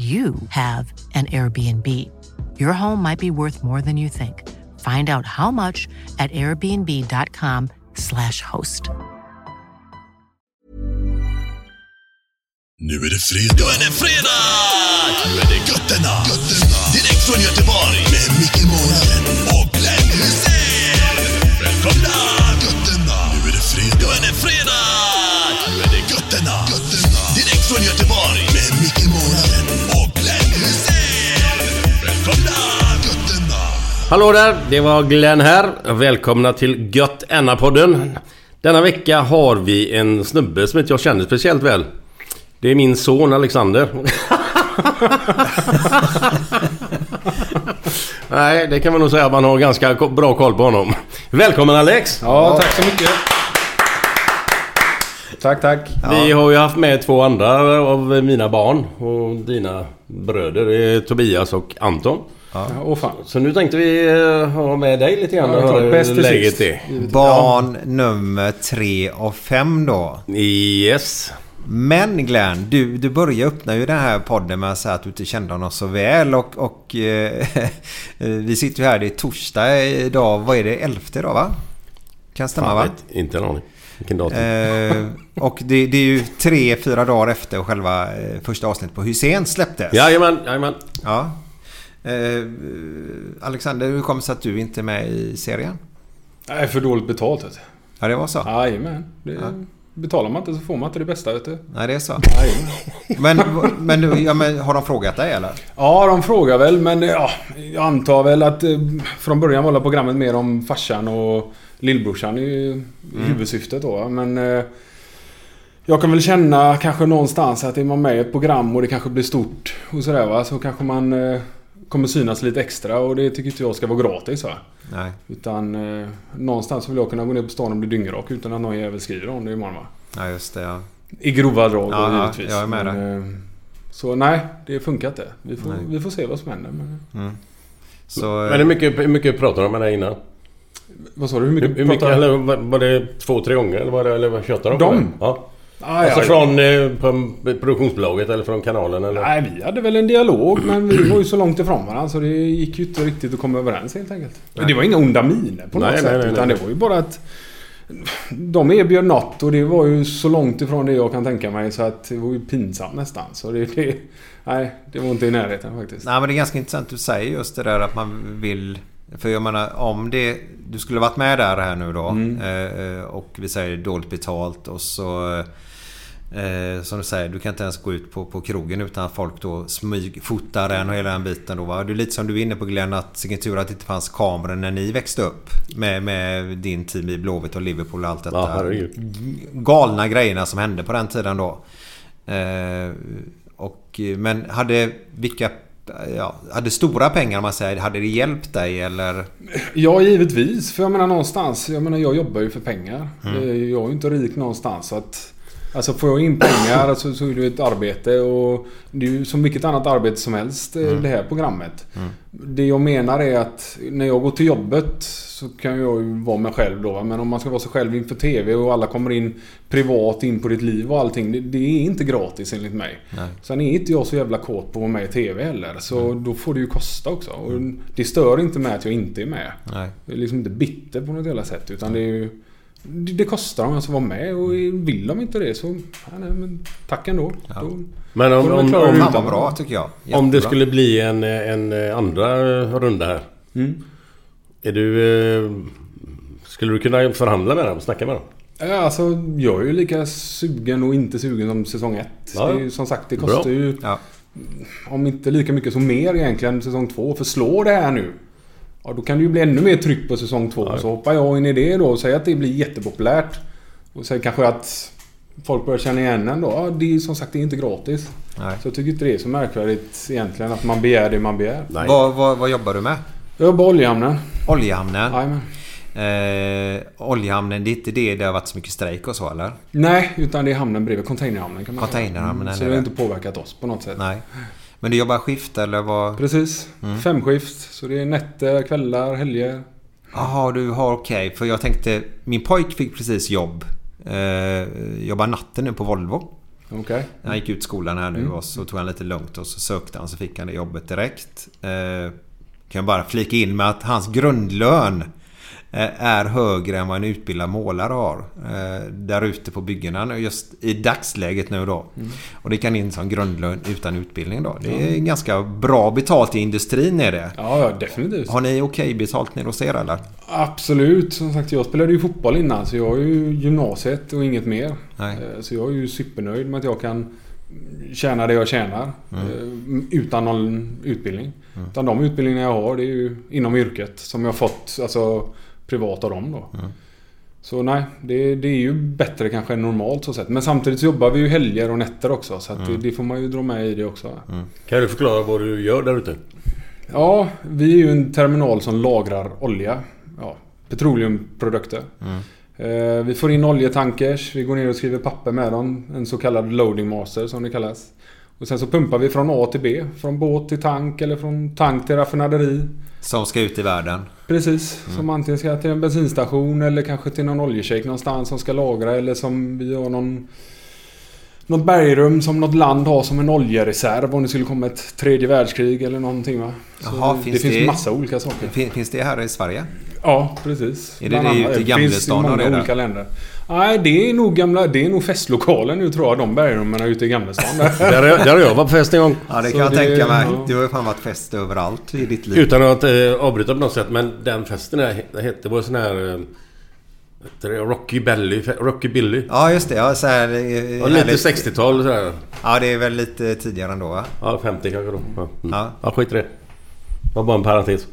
you have an Airbnb. Your home might be worth more than you think. Find out how much at airbnb.com/slash host. Nu är det fredag. Nu är det fredag! Nu är det götterna. götterna. Direkt från Göteborg. Med Micke Månaden Hallå där, det var Glenn här. Välkomna till Gött podden Denna vecka har vi en snubbe som inte jag känner speciellt väl. Det är min son Alexander. Nej, det kan man nog säga att man har ganska bra koll på honom. Välkommen Alex! Ja, tack så mycket. Tack, tack. Vi har ju haft med två andra av mina barn och dina bröder. Det är Tobias och Anton. Ja, fan. Så nu tänkte vi eh, ha med dig lite grann Ja, och höra Bäst hur läget är. Barn nummer tre och fem då. Yes. Men Glenn, du, du börjar öppna ju den här podden med att säga att du inte kände honom så väl och, och eh, vi sitter ju här, det är torsdag idag, vad är det, elfte idag va? Kan stämma Fan, va? vet, inte en aning. Vilken datum? Eh, och det, det är ju tre, fyra dagar efter själva eh, första avsnittet på Hussein släpptes. Jajamän, jajamän. Ja. Eh, Alexander, hur kommer det sig att du inte är med i serien? Är för dåligt betalt vet du. Ja, det var så? Jajamän. Det Betalar man inte så får man inte det bästa vet du. Nej, det är så. Men, men, ja, men har de frågat dig eller? Ja, de frågar väl men ja, jag antar väl att eh, från början var programmet mer om farsan och lillbrorsan i, i huvudsyftet då. Men eh, jag kan väl känna kanske någonstans att är man med i ett program och det kanske blir stort och sådär va. Så kanske man eh, kommer synas lite extra och det tycker inte jag ska vara gratis va. Nej. Utan eh, någonstans vill jag kunna gå ner på stan och bli dyngrak utan att någon jävel skriver om det imorgon va. Ja, just det. Ja. I grova drag Ja, då, ja, givetvis. jag är med Men, eh, Så nej, det funkar inte. Vi får, Nej. vi får se vad som händer. Men, Så, Men hur mycket, hur mycket pratade de med dig innan? vad sa du? Hur Hur, mycket, hur mycket pratar- eller var- det två, tre gånger? Eller, var det, eller tjötade de De? Ja. Ah, Alltså ja, från eh, på produktionsbolaget eller från kanalen eller? Nej, vi hade väl en dialog men vi var ju så långt ifrån varandra så det gick ju inte riktigt att komma överens helt enkelt. Men det var inga onda miner på något Nej, sätt. nej, nej, utan nej. det var ju bara att... De erbjöd något och det var ju så långt ifrån det jag kan tänka mig så att det var ju pinsamt nästan. Så det... det nej, det var inte i närheten faktiskt. Nej men det är ganska intressant du säger just det där att man vill... För jag menar om det... Du skulle varit med där här nu då. Mm. Eh, och vi säger dåligt betalt och så... Eh, som du säger, du kan inte ens gå ut på, på krogen utan att folk då smygfotar en och hela den biten då va. Det är lite som du är inne på Glenn att vilken tur att det inte fanns kameror när ni växte upp. Med, med din team i Blåvitt och Liverpool och allt detta. Ja, herregud. galna grejerna som hände på den tiden då. Eh, och, men hade vilka... Ja, hade stora pengar om man säger, hade det hjälpt dig eller? Ja, givetvis. För jag menar någonstans. Jag menar jag jobbar ju för pengar. Mm. Eh, Jag är ju inte rik någonstans. Så att Alltså får jag in pengar så, så är det ett arbete och det är ju som vilket annat arbete som helst eh, Mm. det här programmet. Det jag menar är att när jag går till jobbet så kan jag ju vara mig själv då. Men om man ska vara sig själv inför TV och alla kommer in privat in på ditt liv och allting. Det, det är inte gratis enligt mig. Nej. Sen är inte jag så jävla kåt på att vara med i TV heller. Så då får det ju kosta också. Och det stör inte mig att jag inte är med. Nej. Jag är liksom inte bitter på något jävla sätt. Utan det är ju... Det, det kostar jag ska vara med och vill de inte det så... Ja, nej, men tack ändå. Då, Men om, om, om, utan vad bra tycker jag. om det skulle bli en, en andra runda här. Mm. Är du... eh, Skulle du kunna förhandla med dem? Snacka med dem? Ja, alltså, jag är ju lika sugen och inte sugen som säsong 1. Ja. Ju, som sagt, det Bra. kostar ju... Ja. Om inte lika mycket som mer egentligen säsong 2. För slår det här nu. Ja, då kan det ju bli ännu mer tryck på säsong 2. Så hoppar jag in i det då och säger att det blir jättepopulärt. Och säger kanske att folk börjar känna igen en då. Ja, det är som sagt det är inte gratis. Nej. Så jag tycker inte det är så märkvärdigt egentligen att man begär det man begär. Nej. Vad, vad, vad jobbar du med? Jag jobbar på Oljehamnen. Oljehamnen. Jajamän. Eh, oljehamnen, det är inte det det har varit så mycket strejk och så eller? Nej, utan det är hamnen bredvid. Containerhamnen kan man säga. Containerhamnen, Mm, Så det har inte påverkat oss på något sätt. Nej. Men du jobbar skift eller vad? Precis. Femskift. Så det är nätter, kvällar, helger. Jaha, du har okej. För jag tänkte, min pojk fick precis jobb. Eh, jobbar natten nu på Volvo. Okej. Han gick ut skolan här nu och så tog han lite lugnt och så sökte han så fick han det jobbet direkt. Eh, kan jag bara flika in med att hans grundlön är högre än vad en utbildad målare har. Eh, där ute på byggena just i dagsläget nu då. Och det kan in som grundlön utan utbildning då. Det är ganska bra betalt i industrin är det. Ja, definitivt. Har ni okej betalt nere hos er eller? Absolut. Som sagt, jag spelade ju fotboll innan så jag har ju gymnasiet och inget mer. Nej. Eh, Så jag är ju supernöjd med att jag kan tjäna det jag tjänar. eh, Utan någon utbildning. Utan de utbildningar jag har det är ju inom yrket som jag fått alltså, privat av dem då. Så nej, det, det är ju bättre kanske än normalt så sett. Men samtidigt så jobbar vi ju helger och nätter också. Så att det, det får man ju dra med i det också. Kan du förklara vad du gör där ute? Ja, vi är ju en terminal som lagrar olja. Ja, petroleumprodukter. Eh, vi får in oljetankers, vi går ner och skriver papper med dem. En så kallad loading master som det kallas. Och sen så pumpar vi från A till B. Från båt till tank eller från tank till raffinaderi. Som ska ut i världen. Precis. Som antingen ska till en bensinstation eller kanske till någon oljeshejk någonstans som ska lagra. Eller som vi har någon... Något bergrum som något land har som en oljereserv om det skulle komma ett tredje världskrig eller någonting va. Så Jaha, det, finns finns det- massa olika saker. Fin- Finns det här i Sverige? Ja, precis. Är det Bland det ute i finns Gamlestan många det där? olika länder. Nej, det är nog gamla... Det är nog festlokalen nu tror jag. De bergrummen ute i Gamlestan. där. Där, har jag- där har jag varit på fest en gång. Ja, det Så kan jag det- tänka mig. ja. Du har ju fan varit fest överallt i ditt liv. Utan att eh, avbryta på något sätt. Men den festen där, hette- det var sån här... Eh, Rocky Belly. Rocky Billy. Ja, just det. Ja, så här, eh, Ja, lite härligt. 60-tal sådär. Ja, det är väl lite tidigare ändå va? Ja, 50 kanske då. Ja, mm. Ja. ja skit i det. Det var bara en parentes.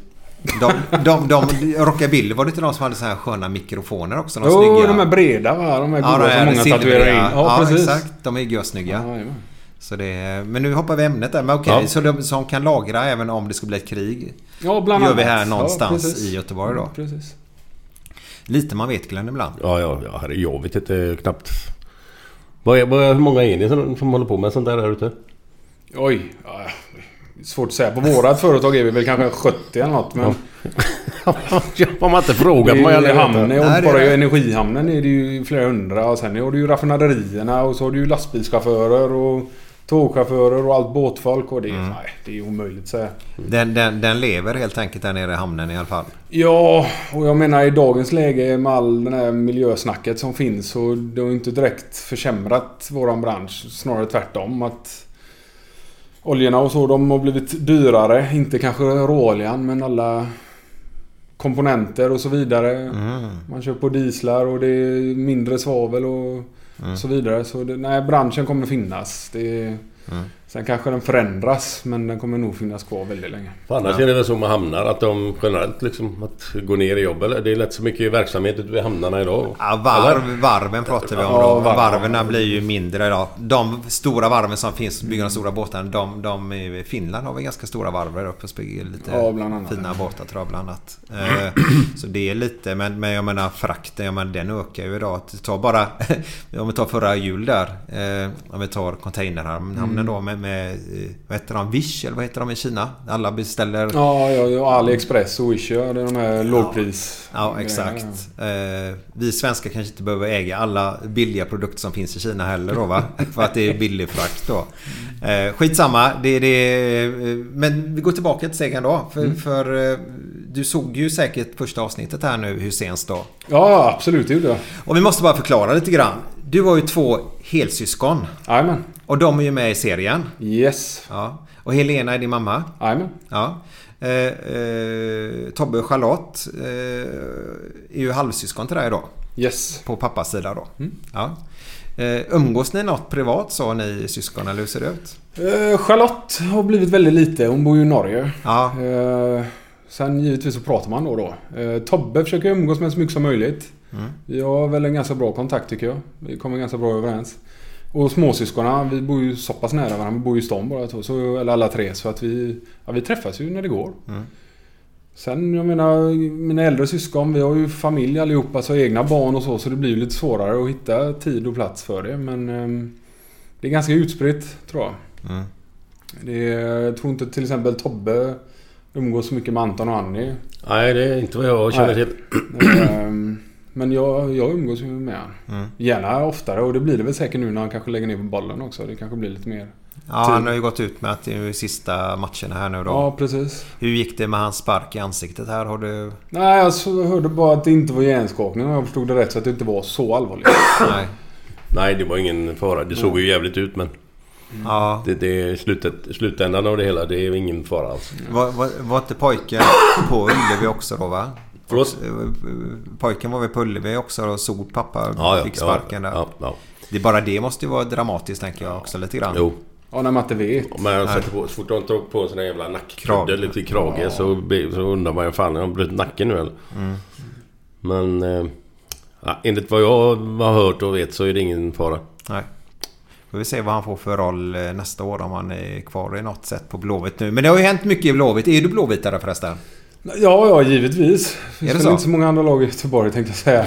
De, de, de, Rockabilly, var det inte de som hade så här sköna mikrofoner också? De Jo, snygga? de är breda va? De är Ja, goda de som många tatuerar in. Ja, Ja, precis. exakt. De är görsnygga. Ja. Så det är, men nu hoppar vi ämnet där. Men okej, Ja. så de som kan lagra även om det skulle bli ett krig. ja, bland gör annat. vi här någonstans ja, i Göteborg då. Ja, precis. Lite man vet Glenn ibland. Ja, ja, ja herre, jag vet inte knappt. Vad är, vad är, hur många är ni som, som håller på med sånt där där ute? Oj. Ja, svårt att säga. På vårat företag är vi väl kanske 70 eller något. Men Om man inte frågar får man ju i aldrig hamnen, och Nej, är bara det. i energihamnen är det ju flera hundra. Och sen har du ju raffinaderierna och så har du ju lastbilschaufförer och tågchaufförer och allt båtfolk. Och det, är- Mm. nej, det är omöjligt att säga. Den, den, den lever helt enkelt där nere i hamnen i alla fall. Ja, och jag menar i dagens läge med all den här miljösnacket som finns så det har ju inte direkt försämrat våran bransch. Snarare tvärtom. Att oljorna och så de har blivit dyrare. Inte kanske råoljan men alla komponenter och så vidare. Mm. Man kör på dieslar och det är mindre svavel och Mm. så vidare. Så det, nej, branschen kommer finnas. Det, Sen kanske den förändras men den kommer nog finnas kvar väldigt länge. För annars är det väl så med hamnar att de generellt liksom att gå ner i jobb eller? Det är lätt så mycket verksamhet ute vid hamnarna idag. Ja, varv, varven pratar vi om Ja, då. varv. Varven blir ju mindre idag. De stora varven som finns, bygger de stora båtarna, de, de i Finland har vi ganska stora varv där uppe och bygger lite Ja, bland annat. fina båtar tror jag bland annat. Eh, Så det är lite, men, men jag menar frakten, jag menar, den ökar ju idag. Ta bara, om vi tar förra jul där. eh, Om vi tar containerhamnen Mm. då med, med, eh, vad heter de, Wish eller vad heter de i Kina? Alla beställer Ja, ja, ja AliExpress och Wish, ja, det är de här lågpris... Ja, exakt. Eh, vi svenskar kanske inte behöver äga alla billiga produkter som finns i Kina heller då va? För att det är billig frakt då. Eh, skitsamma. Det, det, men vi går tillbaka till Segan då. För, för eh, du såg ju säkert första avsnittet här nu Husseins då. Ja, absolut, det gjorde jag. Och vi måste bara förklara lite grann. Du har ju två helsyskon. Jajamän. Och de är ju med i serien. Yes. Ja. Och Helena är din mamma. Jajamän. Ja. Eh, eh, Tobbe och Charlotte eh, är ju halvsyskon till dig då. Yes. På pappas sida då. Ja. Eh, umgås ni något privat så ni syskon eller hur ser det ut? Eh, Charlotte har blivit väldigt lite. Hon bor ju i Norge. Ja. Eh, sen givetvis så pratar man då och då. Tobbe försöker umgås med så mycket som möjligt. Vi har väl en ganska bra kontakt tycker jag. Vi kommer ganska bra överens. Och småsyskonen, vi bor ju så pass nära varandra. Vi bor ju i stan bara två, så, eller alla tre. Så att vi, ja, vi träffas ju när det går. Sen, jag menar, mina äldre syskon, vi har ju familj allihopa, så egna barn och så. Så det blir ju lite svårare att hitta tid och plats för det. Men ehm, det är ganska utspritt, tror jag. Mm. Det är, jag tror inte till exempel Tobbe umgås så mycket med Anton och Annie. Nej, det är inte vad jag känner till. Men jag, jag umgås ju med honom. Mm. Gärna oftare och det blir det väl säkert nu när han kanske lägger ner på bollen också. Det kanske blir lite mer... Ja, han har ju gått ut med att det är sista matcherna här nu då. Ja, precis. Hur gick det med hans spark i ansiktet här? Har du... Nej, jag hörde bara att det inte var hjärnskakning om jag förstod det rätt. Så att det inte var så allvarligt. Nej. Nej, det var ingen fara. Det såg ju jävligt ut men... Ja. Det, det är slutet, slutändan av det hela. Det är ingen fara alls. Var, var, var inte pojken på Ullevi också då va? Förlåt? Pojken var väl på Ullevi också och såg pappa Ja, ja. fick sparken ja, där. Ja, ja. Det är bara det måste ju vara dramatiskt tänker jag också lite grann. Jo. Ja, när man inte vet. Men jag sätter på, så fort de tar på en sån jävla nackkudde, lite krage, så, be- så undrar man ju fan, har han brutit nacken nu eller? Mm. Men... Eh, ja, enligt vad jag har hört och vet så är det ingen fara. Nej. Får vi se vad han får för roll eh, nästa år om han är kvar i något sätt på Blåvitt nu. Men det har ju hänt mycket i Blåvitt. Är du blåvitare förresten? Ja, ja, givetvis. Det Är det finns så? inte så många andra lag i Göteborg tänkte jag säga.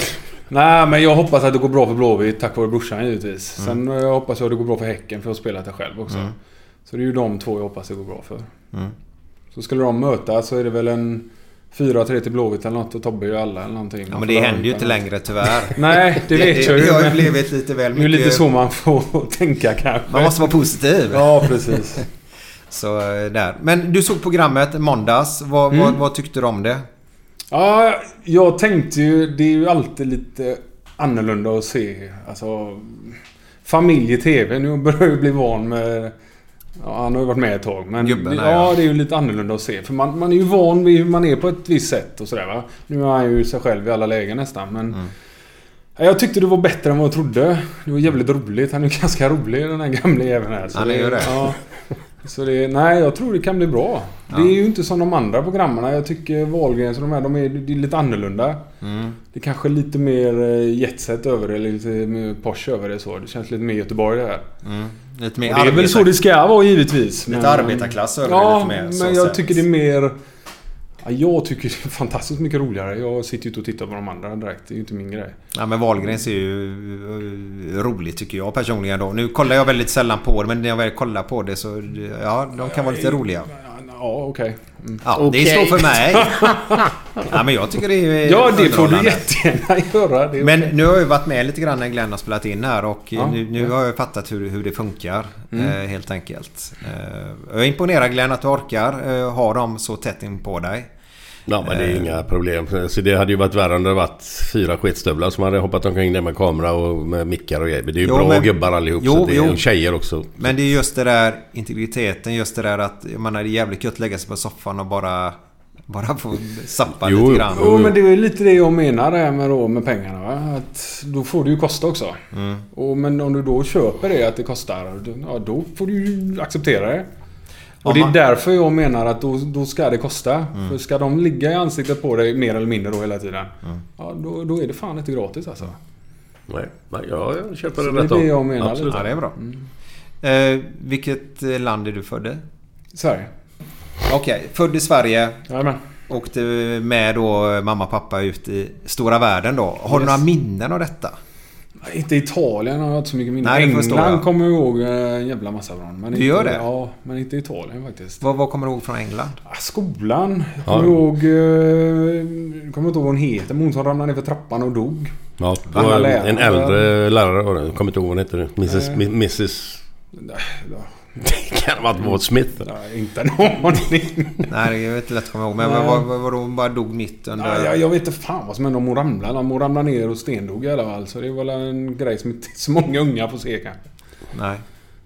Nej, men jag hoppas att det går bra för Blåvitt tack vare brorsan givetvis. Mm. Sen eh, hoppas jag att det går bra för Häcken för jag har spelat där själv också. Så det är ju de två jag hoppas det går bra för. Mm. Så skulle de mötas så är det väl en 4-3 till Blåvitt eller något och Tobbe gör alla eller någonting. Ja men det händer ju inte längre tyvärr. Nej, det vet jag ju. Det har ju blivit lite väl Det är mycket... lite så man får tänka kanske. Man måste vara positiv. Ja, precis. Så eh, där. Men du såg programmet måndags. Vad, Mm. vad, vad tyckte du om det? Ja, jag tänkte ju... Det är ju alltid lite annorlunda att se. Alltså... Familj i TV. Nu börjar jag ju bli van med... Ja, han har ju varit med ett tag. Men Gubben, ja, ja. det är ju lite annorlunda att se. För man, man är ju van vid hur man är på ett visst sätt och sådär va. Nu är han ju sig själv i alla lägen nästan. Men... Mm. Ja, Jag tyckte det var bättre än vad jag trodde. Det var jävligt roligt. Han är ju ganska rolig den här gamla jäveln här. Så Han är ju det. Ja. Så det, nej, jag tror det kan bli bra. Det är ju inte som de andra programmen. Jag tycker Wahlgrens och de här, de är, det är lite annorlunda. Mm. Det är kanske lite mer eh, jetset över det, eller lite mer Porsche över det så. Det känns lite mer Göteborg det här. Mm. Lite mer Och det är väl så det ska vara givetvis. Lite arbetarklass över det Ja, lite mer, så men jag sätt. tycker det är mer... Ja, jag tycker det är fantastiskt mycket roligare. Jag sitter ju inte och tittar på de andra direkt. Det är ju inte min grej. Ja men Wahlgrens är ju eh, roligt tycker jag personligen då. Nu kollar jag väldigt sällan på det men när jag väl kollar på det så... Ja, de kan vara lite roliga. Ja, okej. Mm. Ja, Okej. det står för mig. Ja men jag tycker det är Ja, det får du jättegärna göra. Det Men okej. nu har jag varit med lite grann när Glenn har spelat in här och Ja, nu, nu ja. har jag fattat hur, hur det funkar. Mm. Eh, helt enkelt. Eh, jag är imponerad Glenn att du orkar eh, ha dem så tätt in på dig. Ja men det är Eh. inga problem. Så det hade ju varit värre om det varit fyra sketstövlar som hade hoppat omkring där med kamera och med mickar och grejer. Men det är ju Jo, bra men- gubbar allihop. Jo, så det är, jo. och tjejer också. Men det är just det där integriteten, just det där att man är jävligt gött att lägga sig på soffan och bara Bara få sappa Jo, lite grann. Jo, men det är ju lite det jag menar där med, då, med pengarna. Va? Att då får det ju kosta också. Mm. Och, men om du då köper det att det kostar, då- ja, då får du ju acceptera det. Och det är därför jag menar att då, då ska det kosta. Mm. För ska de ligga i ansiktet på dig mer eller mindre då hela tiden. Mm. Ja, då, då är det fan inte gratis alltså. Nej, nej ja, jag köper det det är rätt det jag menar Absolut. Ja, det är bra. Mm. Eh, vilket eh, land är du född i? Sverige. Okej, född i Sverige. Jajamän. Åkte med då mamma och pappa ut i stora världen då. Har du Yes. några minnen av detta? Inte Italien har jag inte så mycket minne. Nej, förstår England kommer jag ihåg eh, en jävla massa från. Men Du inte, gör det? Ja, men inte Italien faktiskt. Vad, vad kommer du ihåg från England? Ah, Skolan. Jag Ja. kommer ihåg... eh, Jag kommer inte ihåg vad hon heter. men Hon som ramlade ner för trappan och dog. Ja, det var en, äldre lärare var det. Jag kommer inte ihåg vad hon heter. Mrs... Nej. Mi- Mrs... Det kan ha varit Maud Smith. nej, inte en aning. Nej, det är inte lätt att komma ihåg. Men vad, vad, vad, hon bara dog mitt under... Nej, jag, jag vet inte fan vad som hände om hon ramlade. Om hon ramlade ner och stendog i alla fall. Så det var väl en grej som inte så många unga får se kanske. Nej.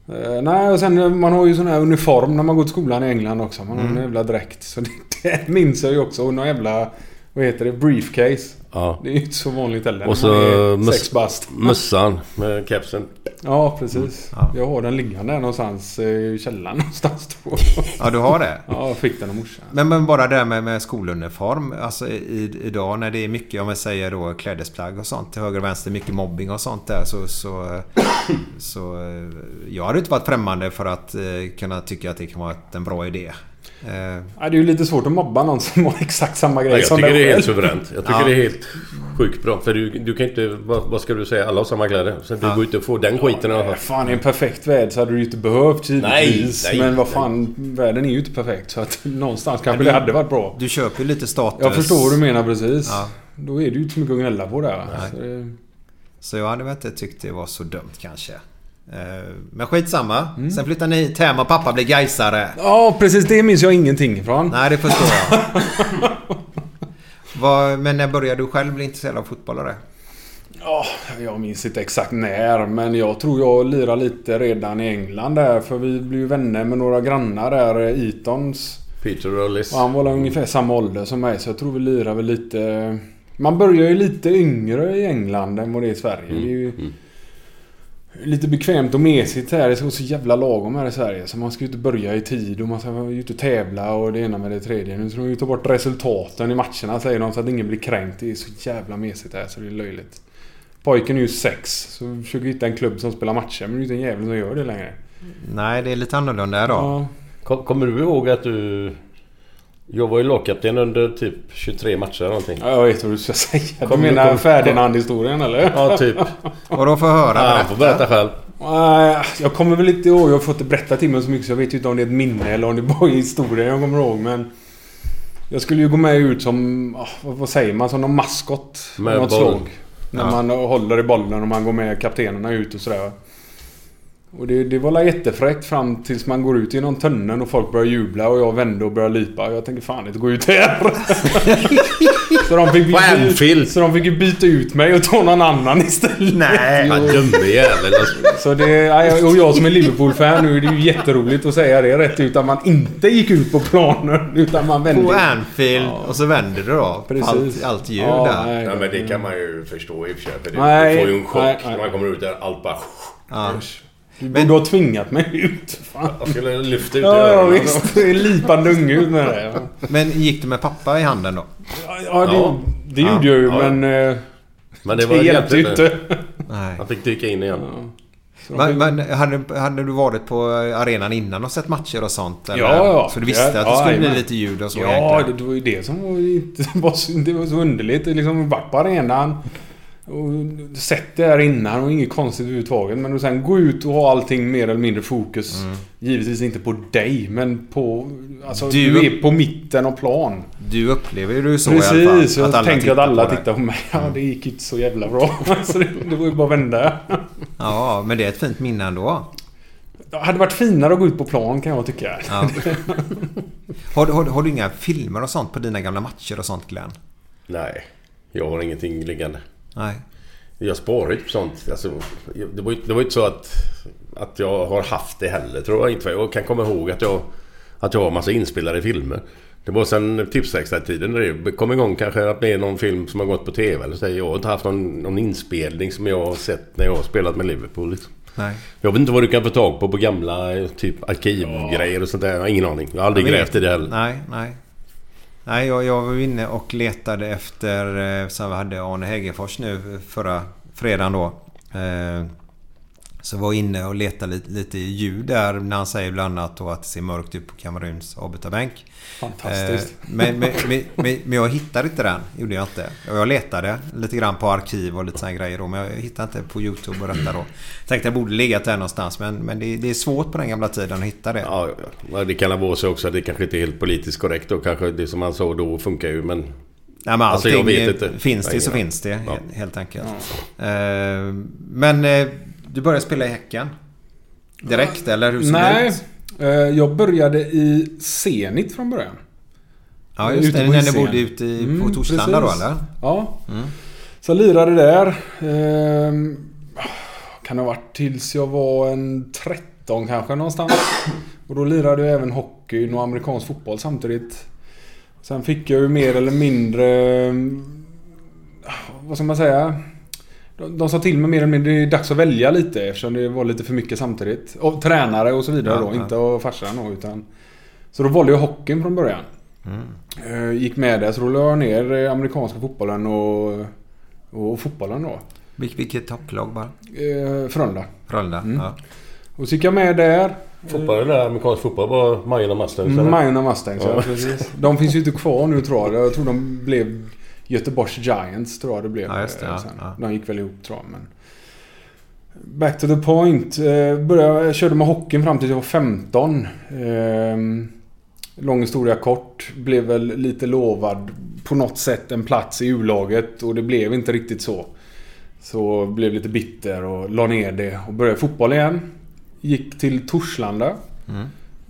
Eh, nej, och sen eh, man har ju sån här uniform när man går till skolan i England också. Man har en jävla dräkt. Så det, det minns jag ju också. Och någon jävla... Vad heter det? Briefcase. Ja. Det är ju inte så vanligt heller. Och så sex bast. Mössan med kepsen. Ja, precis. Ja. Jag har den liggande någonstans eh, i källaren någonstans. Då. Ja, du har det? Ja, jag fick den av morsan. Men, men bara det där med, med skoluniform. Alltså i, idag när det är mycket, om jag säger då klädesplagg och sånt till höger och vänster. Mycket mobbing och sånt där. Så, så, så eh, jag hade inte varit främmande för att eh, kunna tycka att det kan vara en bra idé. Eh, Ja, det är ju lite svårt att mobba någon som har exakt samma grej Nej, jag som tycker dig det är helt suveränt. Jag tycker Ja. det är helt sjukt bra. För du, du kan inte... Vad, vad ska du säga? Alla har samma kläder. Sen du Ja. går ut och får den skiten i alla Ja, fall. fan, i en perfekt värld så hade du ju inte behövt givetvis. Nej, nej, Men vad nej. fan, världen är ju inte perfekt. Så att någonstans kanske det hade varit bra. du köper ju lite status. Jag förstår vad du menar precis. Ja. Då är det ju inte så mycket att gnälla på där. Nej. Så det, Så jag hade väl inte tyckt det var så dumt kanske. Eh, Men skitsamma. Mm. Sen flyttar ni hit hem och pappa blir gaisare. ja, precis. Det minns jag ingenting ifrån. Nej, det förstår jag. Vad, men när började du själv bli intresserad av fotbollare? Ja, jag minns inte exakt när, men jag tror jag lirade lite redan i England där. För vi blev vänner med några grannar där, eh, Eatons. Peter och Liz. Och han var ungefär samma ålder som mig, så jag tror vi lirade väl lite... Man börjar ju lite yngre i England än vad det är i Sverige. Det är ju lite bekvämt och mesigt här. Det är så jävla lagom här i Sverige. Så man ska ju inte börja i tid och man ska ju inte tävla och det ena med det tredje. Nu ska de ju ta bort resultaten i matcherna säger de så att ingen blir kränkt. Det är så jävla mesigt här så det är löjligt. Pojken är ju sex, så vi försöker hitta en klubb som spelar matcher. Men det är ju inte en jävel som gör det längre. Nej, det är lite annorlunda idag. Ja. Kom- Kommer du ihåg att du... Jag var ju lagkapten under typ 23 matcher eller någonting. Ja, jag vet vad du ska säga. Du Kom- menar kom- Ferdinand-historien eller? Ja, typ. Och då får jag höra. Ja, han får berätta själv. Nej, jag kommer väl inte ihåg. Jag har fått det berättat till mig så mycket så jag vet inte om det är ett minne eller om det bara är historien jag kommer ihåg. Men... Jag skulle ju gå med ut som... ah, Vad säger man? Som någon maskot. Med något boll. slag. När Ja. man håller i bollen och man går med kaptenerna ut och sådär. Och det, det var la jättefräckt fram tills man går ut genom tunneln och folk börjar jubla och jag vände och började lipa. Jag tänkte fan inte gå ut här. så, de fick, Anfield. så de fick ju byta ut mig och ta någon annan istället. Nej, vad dumme jävel. Så det, nej, och jag som är Liverpool-fan nu, det är ju jätteroligt att säga det rätt ut att man inte gick ut på planen utan man vände. På Anfield och så vänder du då. Precis. Allt, allt ljud Ja, där. nej. Ja, men det kan man ju förstå i och för sig. För det, Nej, det får ju en chock nej, nej. när man kommer ut där. Allt bara... Ja. Du borde ha tvingat mig ut. Fan. Jag skulle lyfta ut Ja, ja visst. Det är lipande unge ut med det. Ja, Men gick du med pappa i handen då? ja, det, Ja. det gjorde jag ju Ja. men... eh, Men det Det var hjälpte ju inte. Nej. Han fick dyka in igen. Men, men hade, hade du varit på arenan innan och sett matcher och sånt? Eller? Ja, ja. Så du visste Ja, att det skulle ja, bli lite ljud och så? Ja, det, det var ju det som var, inte, var, så, det var så underligt. Det liksom vart på arenan och sett det här innan och inget konstigt överhuvudtaget. Men att sen gå ut och ha allting mer eller mindre fokus. Mm. Givetvis inte på dig, men på... Alltså, Du- du, är på mitten av plan. Du upplever ju det så i alla fall? Precis, jag tänker att alla tittar på mig. Ja, det gick inte så jävla bra. så det, det var ju bara att vända. Ja, men det är ett fint minne ändå. Det hade varit finare att gå ut på plan kan jag tycka. Ja. har, du- har, du- har du inga filmer och sånt på dina gamla matcher och sånt Glenn? Nej, jag har ingenting liggande. Nej. Jag sparar ju på sånt. Alltså, det, var ju, det var inte så att, att jag har haft det heller tror jag inte. Jag kan komma ihåg att jag, att jag har massa inspelade filmer. Det var sen Tipsextra-tiden det kom igång kanske att det är någon film som har gått på TV eller så. Jag har inte haft någon, någon inspelning som jag har sett när jag har spelat med Liverpool. Liksom. Nej. Jag vet inte vad du kan få tag på på gamla typ arkivgrejer och sånt där. Jag har ingen aning. Jag har aldrig Jag grävt i det heller. Nej, nej. Nej, jag, jag var inne och letade efter... Eh, som vi hade Arne Hegerfors nu förra fredagen då. Eh, så var inne och letade lite, lite ljud där när han säger bland annat att det ser mörkt ut på Kameruns avbytarbänk. Fantastiskt. Eh, Men, men, men, men, jag hittade inte den. Gjorde jag inte. Och jag letade lite grann på arkiv och lite här grejer då. Men jag hittade inte på YouTube och detta då. Tänkte jag borde legat där någonstans. Men, men det, det är svårt på den gamla tiden att hitta det. Ja, ja. det kan vara så också. Det kanske inte är helt politiskt korrekt och kanske det som han sa då funkar ju men... Nej, men Alltså, allting, finns det så finns det. Ja. helt, enkelt. Eh, men eh, du började spela i Häcken? Direkt eller hur det Nej, ut? eh, jag började i Zenit från början. Ja just det, när ni bodde ute i, på Mm, Torslanda då precis. eller? Ja. Mm. Så jag lirade där. Ehm, kan det ha varit tills jag var en 13 kanske någonstans. Och då lirade jag även hockey och amerikansk fotboll samtidigt. Sen fick jag ju mer eller mindre... Vad ska man säga? De, de sa till mig mer eller mindre det är dags att välja lite eftersom det var lite för mycket samtidigt. Och tränare och så vidare Ja, då. ja. Inte av farsan då utan... Så då valde jag hockeyn från början. Mm. Eh, Gick med där så då la jag ner eh, amerikanska fotbollen och, och fotbollen då. Vil, vilket topplag bara? Eh, Frölunda. Frölunda? Mm. Ja. Och så gick jag med där. Fotboll, där, amerikansk fotboll var Majorna Mustangs eller? Majorna Mustangs, ja. Ja. precis. De finns ju inte kvar nu tror jag. Jag tror de blev Göteborgs Giants tror jag det blev. Ja, det, eh, sen. ja. De gick väl ihop tror jag. Men... Back to the point. Eh, började, jag körde med hockeyn fram till jag var 15. Eh, lång historia kort. Blev väl lite lovad på något sätt en plats i U-laget och det blev inte riktigt så. Så blev lite bitter och la ner det och började fotboll igen. Gick till Torslanda. Mm.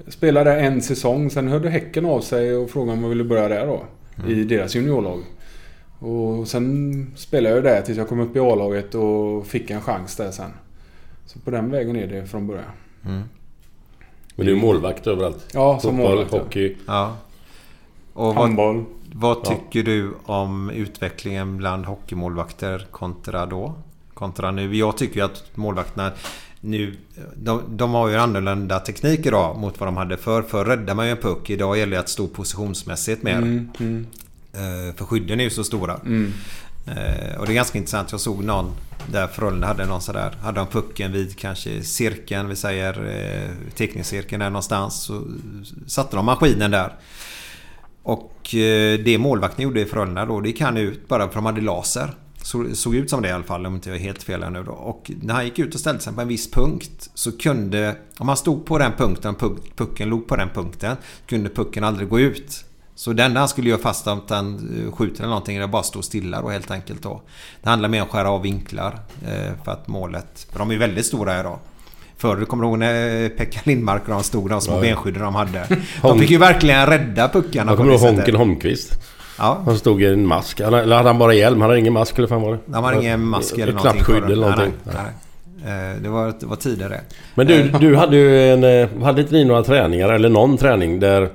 Spelade en säsong. Sen hörde Häcken av sig och frågade om jag ville börja där då. Mm. I deras juniorlag. Och sen spelade jag där tills jag kom upp i A-laget och fick en chans där sen. Så på den vägen är det från början. Mm. Men du är målvakt överallt. Ja, som Fotboll, målvakt, ja. hockey. Ja. Och vad, Handboll. vad Ja. tycker du om utvecklingen bland hockeymålvakter kontra då? Kontra nu. Jag tycker ju att målvakterna nu... De, de har ju annorlunda teknik idag mot vad de hade förr. Förr räddade man ju en puck. Idag gäller det att stå positionsmässigt mer. Mm, mm, För skydden är ju så stora. mm. Eh, Och det är ganska intressant. Jag såg någon där Frölunda hade någon sådär. Hade de pucken vid kanske cirkeln, vi säger eh, teckningscirkeln där någonstans. Så satte de maskinen där. Och eh, det målvakten gjorde i Frölunda då, det gick han ut bara för de hade laser. Så, såg ut som det i alla fall om inte jag är helt fel nu då. Och när han gick ut och ställde sig på en viss punkt så kunde... Om han stod på den punkten, puck, pucken låg på den punkten, kunde pucken aldrig gå ut. Så det enda han skulle göra fast att han eh, skjuter eller någonting är bara stå stilla då helt enkelt då. Det handlar mer om att skära av vinklar eh, för att målet... För de är väldigt stora idag. Förr kommer du ihåg när Pekka Lindmark och de stod de små Ja, benskydden de hade. De fick ju verkligen rädda puckarna Jag kommer ihåg. Honken Holmqvist. Ja, Han stod i en mask. Han- Eller hade han bara hjälm? Han hade ingen mask eller vad fan var det? de har ingen mask eller någonting. Knappskydd eller någonting. Nej, nej. Eh, Det var, det var tidigare. Men du, du hade ju en... eh, Hade inte ni några träningar eller någon träning där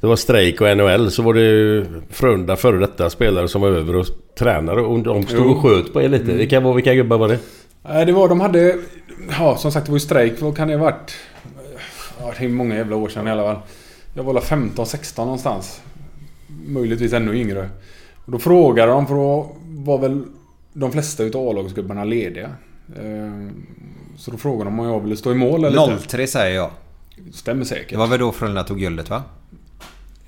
det var strejk och NHL så var det ju Frölunda före detta spelare som var över och tränare och de stod Jo. och sköt på er lite. Vilka, var, vilka gubbar var det? Nej, det var de hade... Ja, som sagt det var ju strejk. Vad kan det ha varit? Ja, det är många jävla år sedan i alla fall. Jag var väl 15, 16 någonstans. Möjligtvis ännu yngre. Och då frågade de för då var väl de flesta utav A-lagsgubbarna lediga. Eh, Så då frågade de om jag ville stå i mål eller inte. 03 säger jag. Stämmer säkert. Det var väl då Frölunda tog guldet va?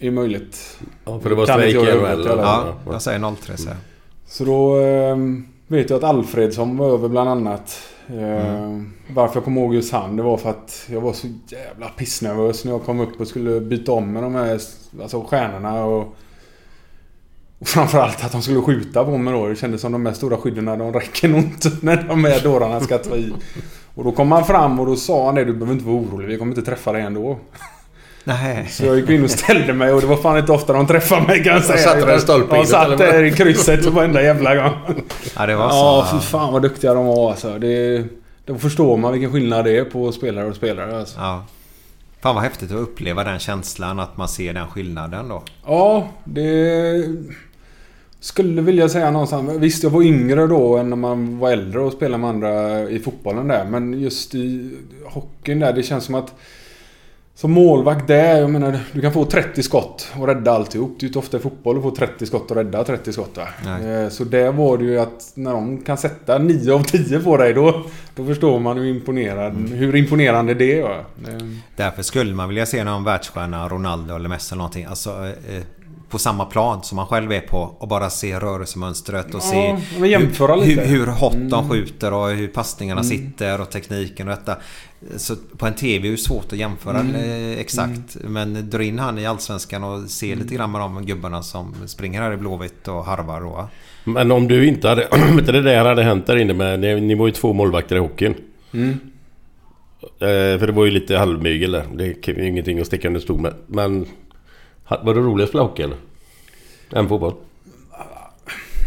Är möjligt. Ja, för det var strejk i NHL. Ja, jag säger 03 säger jag. Så då eh, vet jag att Alfredsson var över bland annat. Eh, Varför jag kommer ihåg just han, det var för att jag var så jävla pissnervös när jag kom upp och skulle byta om med de här alltså, stjärnorna. Och, och framförallt att de skulle skjuta på mig då. Det kändes som de här stora skydden, de räcker nog inte när de här dårarna ska ta i. Och då kom han fram och då sa han det, du behöver inte vara orolig, vi kommer inte träffa dig ändå. Nej. Så jag gick in och ställde mig och det var fan inte ofta de träffade mig kan jag säga. satte i stolpen, satt där i krysset varenda jävla gång. Ja, det var så. Ja, fy fan vad duktiga de var alltså. Det, då förstår man vilken skillnad det är på spelare och spelare alltså. Ja. Fan vad häftigt att uppleva den känslan, att man ser den skillnaden då. Ja, det... Skulle vilja säga någonstans. Visst, jag var yngre då än när man var äldre och spelade med andra i fotbollen där. Men just i hockeyn där, det känns som att... Som målvakt där, jag menar, du kan få 30 skott och rädda alltihop. Det är ju inte ofta i fotboll att få 30 skott och rädda 30 skott va? Nej. Eh, Så där var det ju att när de kan sätta 9 av 10 på dig då... Då förstår man hur, imponerad, hur imponerande det är. Därför skulle man vilja se någon världsstjärna, Ronaldo eller Messi eller någonting. Alltså, eh, på samma plan som man själv är på och bara se rörelsemönstret och Ja, se jämföra hur, hur, hur hot de Mm. skjuter och hur passningarna sitter och tekniken och detta. Så på en TV är det svårt att jämföra Mm. eh, exakt. Men dra in han i Allsvenskan och se lite grann med de gubbarna som springer här i Blåvitt och harvar va? Men om du inte hade... Om inte det där hade hänt där inne med... Ni, ni var ju två målvakter i hockeyn. Mm. Eh, för det var ju lite halvmygel där. Det är ingenting att sticka under stol med. Men... Var det roligt att spela hockey eller? Än fotboll?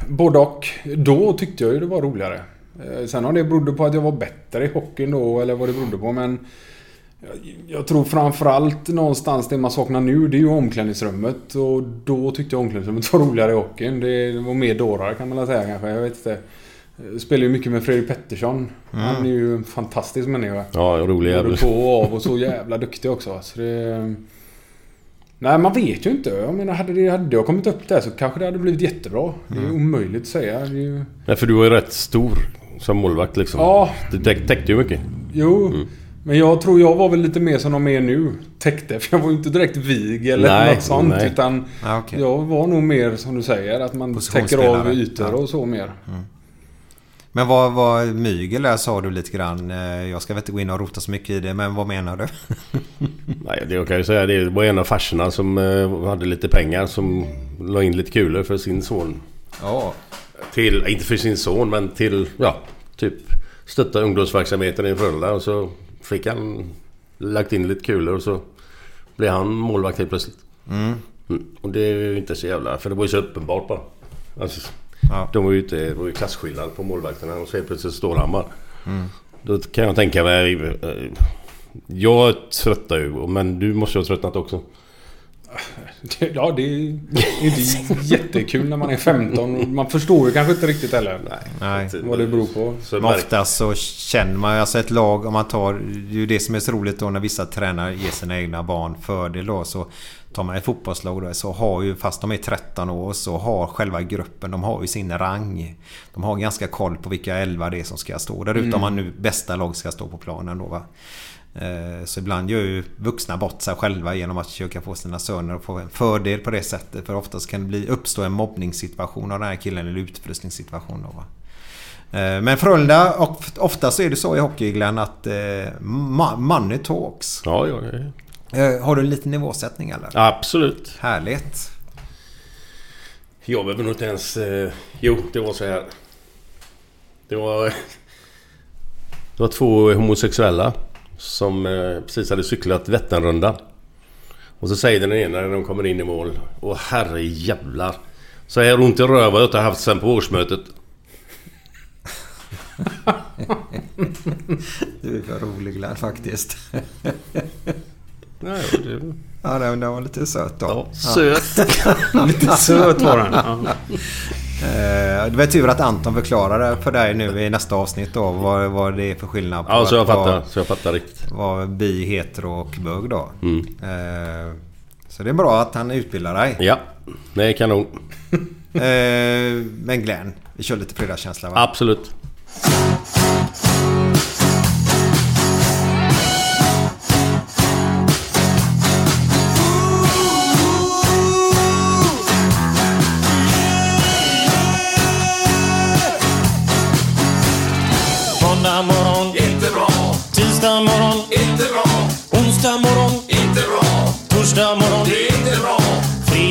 Både och. Då tyckte jag ju det var roligare. Eh, Sen om det berodde på att jag var bättre i hockeyn då eller vad det berodde på men... jag- tror framförallt någonstans det man saknar nu det är ju omklädningsrummet. Och då tyckte jag omklädningsrummet var roligare i hockeyn. Det var mer dårar kan man väl säga kanske. Jag vet inte. Jag spelar ju mycket med Fredrik Pettersson. Han är ju en fantastisk människa. Ja, rolig Både jävel. på och av och så jävla duktig också. Så det... Nej, man vet ju inte. Jag menar, hade, det, hade jag kommit upp där så kanske det hade blivit jättebra. Det är ju omöjligt att säga. Det är ju... Nej, för du var ju rätt stor som målvakt liksom. Ja. Det täck, täckte ju mycket. Jo. Men jag tror jag var väl lite mer som de är nu. Täckte. För jag var ju inte direkt vig eller Nej, något sånt. nej. Utan Ja, okej. jag var nog mer som du säger. Att man täcker av ytor Ja. och så mer. Men vad, vad mygel där sa du lite grann. Eh, Jag ska väl inte gå in och rota så mycket i det, men vad menar du? Nej, det jag kan ju säga det var en av farsorna som eh, hade lite pengar som la in lite kulor för sin son. Ja. Till, inte för sin son men till, ja, typ stötta ungdomsverksamheten i Frölunda och så fick han lagt in lite kulor och så blev han målvakt helt plötsligt. Mm. Mm. Och det är ju inte så jävla... För det var ju så uppenbart bara. Alltså, Ja. De var ju ute... Det var ju klasskillnad på målvakterna och så helt plötsligt står Hammar. Mm. Då kan jag tänka mig... eh, Jag tröttar ju men du måste ju ha tröttnat också. Ja, det är inte jättekul när man är 15. och Man förstår ju kanske inte riktigt heller. Nej. Vad det beror på. Så Men oftast så känner man ju alltså ett lag om man tar... Det är ju det som är så roligt då när vissa tränare ger sina egna barn fördel då. Så tar man ett fotbollslag då så har ju, fast de är 13 år, så har själva gruppen, de har ju sin rang. De har ganska koll på vilka elva det är som ska stå där ute om man nu bästa lag ska stå på planen då va. Eh, Så ibland gör ju vuxna bort sig själva genom att försöka få sina söner att få en fördel på det sättet. För oftast kan det bli, uppstå en mobbningssituation av den här killen eller utfrysningssituation då va. Eh, Men Frölunda, och ofta så är det så i hockey Glenn att eh, money talks. Ja, ja, ja. Eh, Har du en liten nivåsättning eller? Absolut. Härligt. Jag behöver nog inte ens... Eh, jo, det var så här. Det var... Det var två homosexuella som eh, precis hade cyklat Vätternrundan. Och så säger den ena när de kommer in i mål. Åh herre jävlar. Så här ont i röv har jag inte haft sen på årsmötet. Du är för rolig Glenn faktiskt. Nej, det... Ja, den den var lite söt då. Ja, söt. Lite söt var den. Ja. Eh, Det var tur att Anton förklarade för dig nu i nästa avsnitt då vad, vad det är för skillnad på Ja, så jag fattar. Så jag fattar riktigt. vara bi, hetero och bög då. Mm. Eh, Så det är bra att han utbildar dig. Ja, det är kanon. Eh, Men Glenn, vi kör lite fredagskänsla va? Absolut.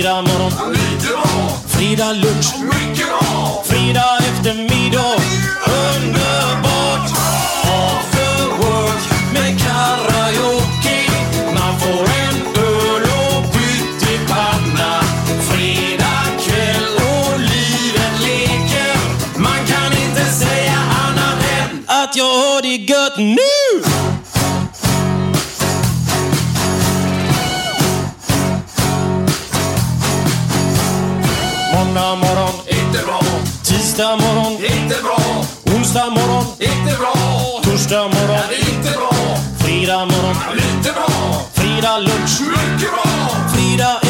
Fredag morgon, lite. Fredag lunch, mycket. Fredag Tisdag morgon, inte bra. Onsdag morgon, inte bra. Torsdag morgon, inte bra. Fredag morgon, lite bra. Fredag lunch, mycket bra. Fredag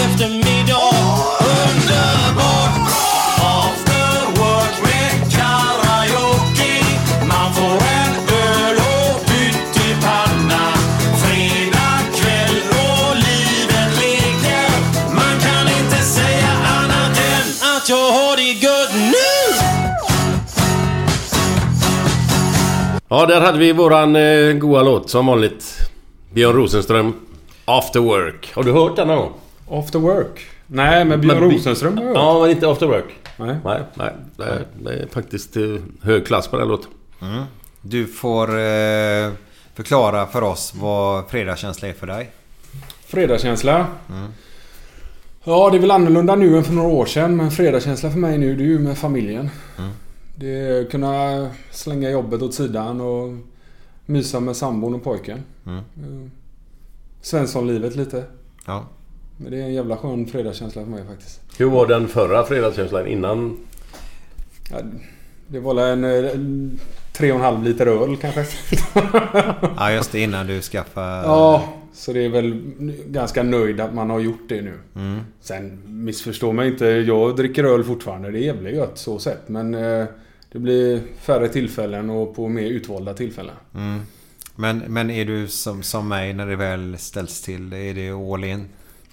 Ja, där hade vi våran eh, goa låt som vanligt. Björn Rosenström, After Work. Har du hört den någon gång? After Work? Nej, men Björn Men vi- Rosenström har jag hört. Ja, men inte After Work. Nej. Nej, nej. Det är, det är faktiskt eh, hög klass på den låten. Du får eh, förklara för oss vad fredagskänsla är för dig. Fredagskänsla. Ja, det är väl annorlunda nu än för några år sedan. Men fredagskänsla för mig nu, det är ju med familjen. Det är att kunna slänga jobbet åt sidan och mysa med sambon och pojken. Mm. Eh, Svenssonlivet lite. Ja. Men det är en jävla skön fredagskänsla för mig faktiskt. Hur var den förra fredagskänslan innan? Ja, det var väl en, eh, en tre och en halv liter öl kanske. ja, just det. Innan du skaffade... Ja, så det är väl ganska nöjd att man har gjort det nu. Mm. Sen missförstå mig inte. Jag dricker öl fortfarande. Det är jävligt gött så sett. Men eh, det blir färre tillfällen och på mer utvalda tillfällen. Mm. Men, men är du som, som mig när det väl ställs till? Är det all in?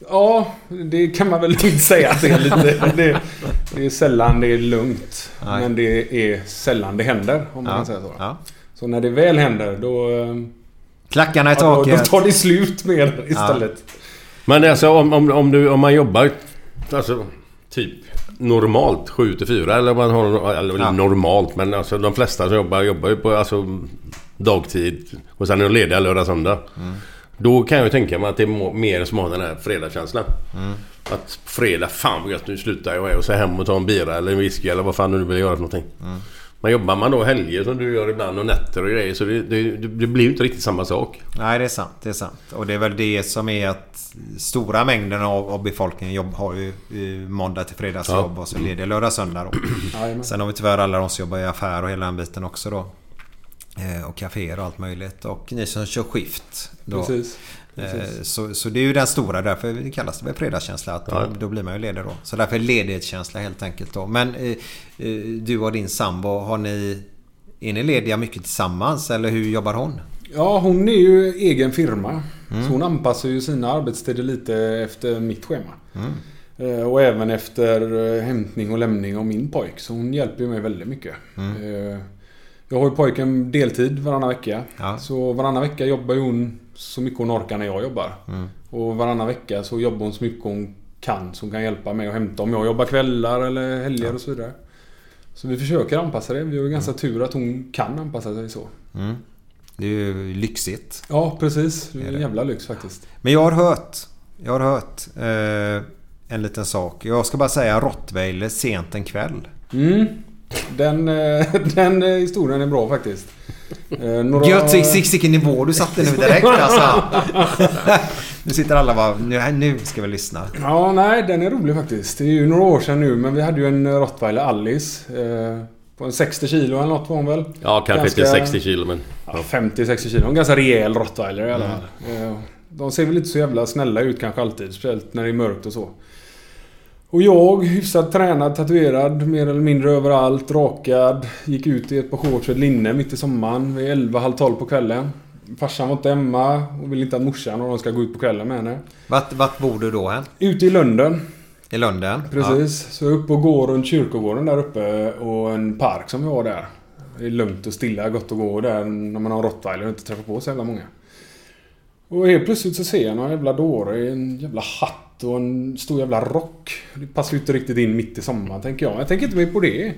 Ja, det kan man väl lugnt säga att det är lite. Det, det är sällan det är lugnt. Nej. Men det är sällan det händer. Om man Ja. kan säga så. Ja. Så när det väl händer då... Klackarna i Ja, då, då taket. tar det slut med det istället. Men alltså om, om, om, du, om man jobbar alltså, typ normalt 7 till 4 eller man har eller Ja. normalt men alltså de flesta som jobbar jobbar ju på alltså, dagtid och sen är de lediga lördag söndag. Då kan jag ju tänka mig att det är mer som har den här fredagskänslan. Att fredag, fan vad gött nu slutar jag och så hem och ta en bira eller en whisky eller vad fan du nu vill göra för någonting. Men jobbar man då helger som du gör ibland och nätter och grejer så det, det, det blir ju inte riktigt samma sak. Nej, det är sant. Det är sant. Och det är väl det som är att stora mängden av, av befolkningen jobb, har ju eh, måndag till fredagsjobb och så lediga lördag söndag då. Sen har vi tyvärr alla de som jobbar i affär och hela den biten också då. Eh, Och kaféer och allt möjligt. Och ni som kör skift. Då. Precis. Eh, Precis. Så, så det är ju den stora, därför det kallas det väl fredagskänsla. Att då, Ja. då blir man ju ledig då. Så därför är ledighetskänsla helt enkelt då. Men eh, eh, du och din sambo, har ni... Är ni lediga mycket tillsammans eller hur jobbar hon? Ja, hon är ju egen firma. Så hon anpassar ju sina arbetstider lite efter mitt schema. Eh, Och även efter hämtning och lämning av min pojk. Så hon hjälper mig väldigt mycket. Eh, Jag har ju pojken deltid varannan vecka. Ja. Så varannan vecka jobbar hon så mycket hon orkar när jag jobbar. Och varannan vecka så jobbar hon så mycket hon kan. Så hon kan hjälpa mig att hämta om jag jobbar kvällar eller helger och så vidare. Så vi försöker anpassa det. Vi har ju ganska tur att hon kan anpassa sig så. Mm. Det är ju lyxigt. Ja, precis. Det är en jävla lyx faktiskt. Men jag har hört, jag har hört eh, en liten sak. Jag ska bara säga Rottweiler sent en kväll. Mm. Den, eh, den eh, historien är bra faktiskt. Eh, Några... Gött vilken nivå du satte nu direkt alltså. nu sitter alla bara, nu, nu ska vi lyssna. Ja, nej, den är rolig faktiskt. Det är ju några år sedan nu, men vi hade ju en rottweiler, Alice. Eh, på en 60 kilo eller något var hon väl? Ja, kanske Ganska- inte 60 kilo men... Ja, 50-60 kilo. En ganska rejäl rottweiler i alla fall. Eh, De ser väl inte så jävla snälla ut kanske alltid. Speciellt när det är mörkt och så. Och jag, hyfsat tränad, tatuerad, mer eller mindre överallt, rakad. Gick ut i ett par shorts och ett linne mitt i sommaren. Vid 11, halv 12 på kvällen. Farsan var inte hemma och vill inte att morsan och de ska gå ut på kvällen med henne. Vart, vart bor du då än? Ute i Lunden. I Lunden? Precis. Så jag är uppe och går runt kyrkogården där uppe och en park som vi har där. Det är lugnt och stilla, gott att gå där när man har rottweiler och inte träffar på så jävla många. Och helt plötsligt så ser jag någon jävla dåre i en jävla hatt och en stor jävla rock. Det passar ju inte riktigt in mitt i sommaren tänker jag. Jag tänker inte mer på det.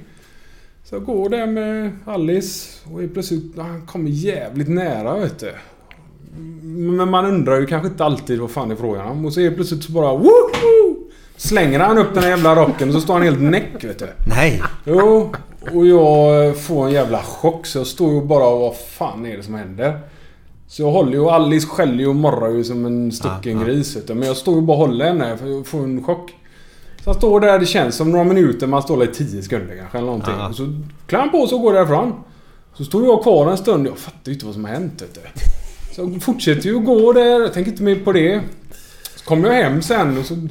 Så jag går där med Alice och helt plötsligt, han kommer jävligt nära vet du. Men man undrar ju kanske inte alltid vad fan det är frågan om. Och så helt plötsligt så bara woho! Slänger han upp den här jävla rocken och så står han helt näck vet du. Nej! Jo, och jag får en jävla chock så jag står ju bara och vad fan är det som händer? Så jag håller ju och Alice skäller ju och morrar ju som en stucken Ja, ja. gris du. Men jag står ju bara och håller henne för jag får en chock. Så han står där, det känns som några minuter, man står där i 10 sekunder kanske eller någonting. Ja. Och så klär han på sig och går därifrån. Så står jag kvar en stund, jag fattar ju inte vad som har hänt vet du. Så jag fortsätter ju att gå där, jag tänker inte mer på det. Så kommer jag hem sen och så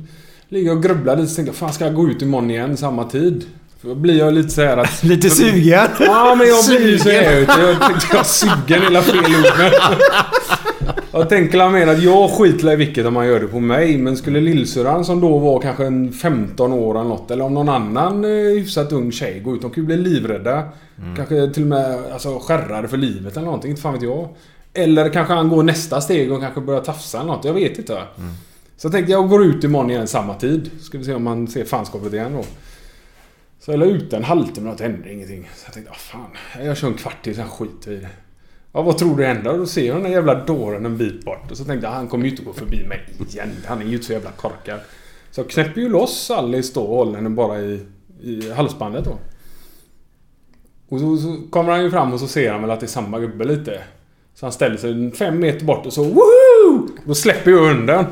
ligger jag och grubblar lite, så tänker jag fan ska jag gå ut imorgon igen samma tid? Då blir jag lite så här att... Lite sugen. Ja, men jag blir ju så här ute. Jag tänkte jag sugen hela fel ord. Jag tänker mer att jag skiter i vilket om man gör det på mig. Men skulle lillsyrran som då var kanske en 15 år eller något. Eller om någon annan eh, hyfsat ung tjej går ut. De kan ju bli livrädda. Kanske till och med alltså, skärrade för livet eller någonting. Inte fan vet jag. Eller kanske han går nästa steg och kanske börjar tafsa eller något. Jag vet inte. Så jag tänkte jag går ut imorgon igen samma tid. Ska vi se om man ser fanskapet igen då. Så jag la ut en halvtimme och det hände ingenting. Så jag tänkte, ah, fan. Jag kör en kvart till, sen skiter vi i det. Ja, vad tror du händer? Då ser jag den där jävla dåren en bit bort. Och så tänkte jag, ah, han kommer ju inte gå förbi mig igen. Han är ju inte så jävla korkad. Så jag knäpper ju loss Alice då och håller henne bara i, i halsbandet då. Och så, så kommer han ju fram och så ser han väl att det är samma gubbe lite. Så han ställer sig fem meter bort och så woho! Då släpper jag hunden.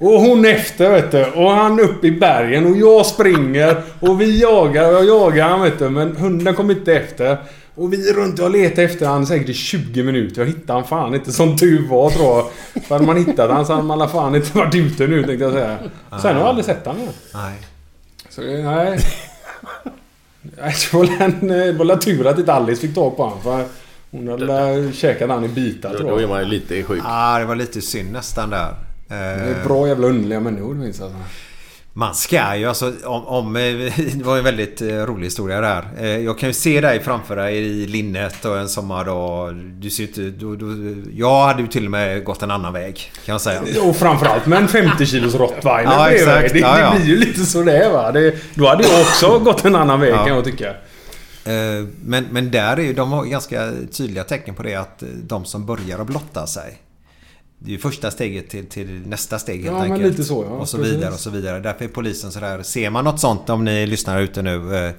Och hon efter vet du. Och han upp i bergen och jag springer. Och vi jagar och jag jagar han vet du. Men hunden kom inte efter. Och vi runt och letar efter han säkert i 20 minuter. Jag hittade han fan inte som tur var tror jag. För hade man hittat han så hade man alla fan inte varit ute nu tänkte jag säga. Sen har jag aldrig sett han igen. Nej. Så det- nej. Det var väl tur att inte Alice fick tag på honom. För hon hade käkat han i bitar Då, tror då är jag. man ju lite sjuk. Ja, det var lite synd nästan där. Det Eh, är bra jävla underliga människor minns jag. Man ska ju alltså om, om... eh, Det var en väldigt eh, rolig historia där. Eh, Jag kan ju se dig framför dig i linnet och en sommardag. Du ser inte... Du, du, jag hade ju till och med gått en annan väg. Kan jag säga. Och framförallt med en 50 kilos rottweiler Ja, exakt. Det, det blir ju lite sådär va. Det, då hade jag också gått en annan väg Ja. kan jag tycka. Men, men där är ju, de har ganska tydliga tecken på det att de som börjar att blotta sig. Det är första steget till, till nästa steg helt Ja, men enkelt. lite så, ja. och så Precis. vidare och så vidare. Därför är polisen sådär. Ser man något sånt om ni lyssnar ute nu. eh,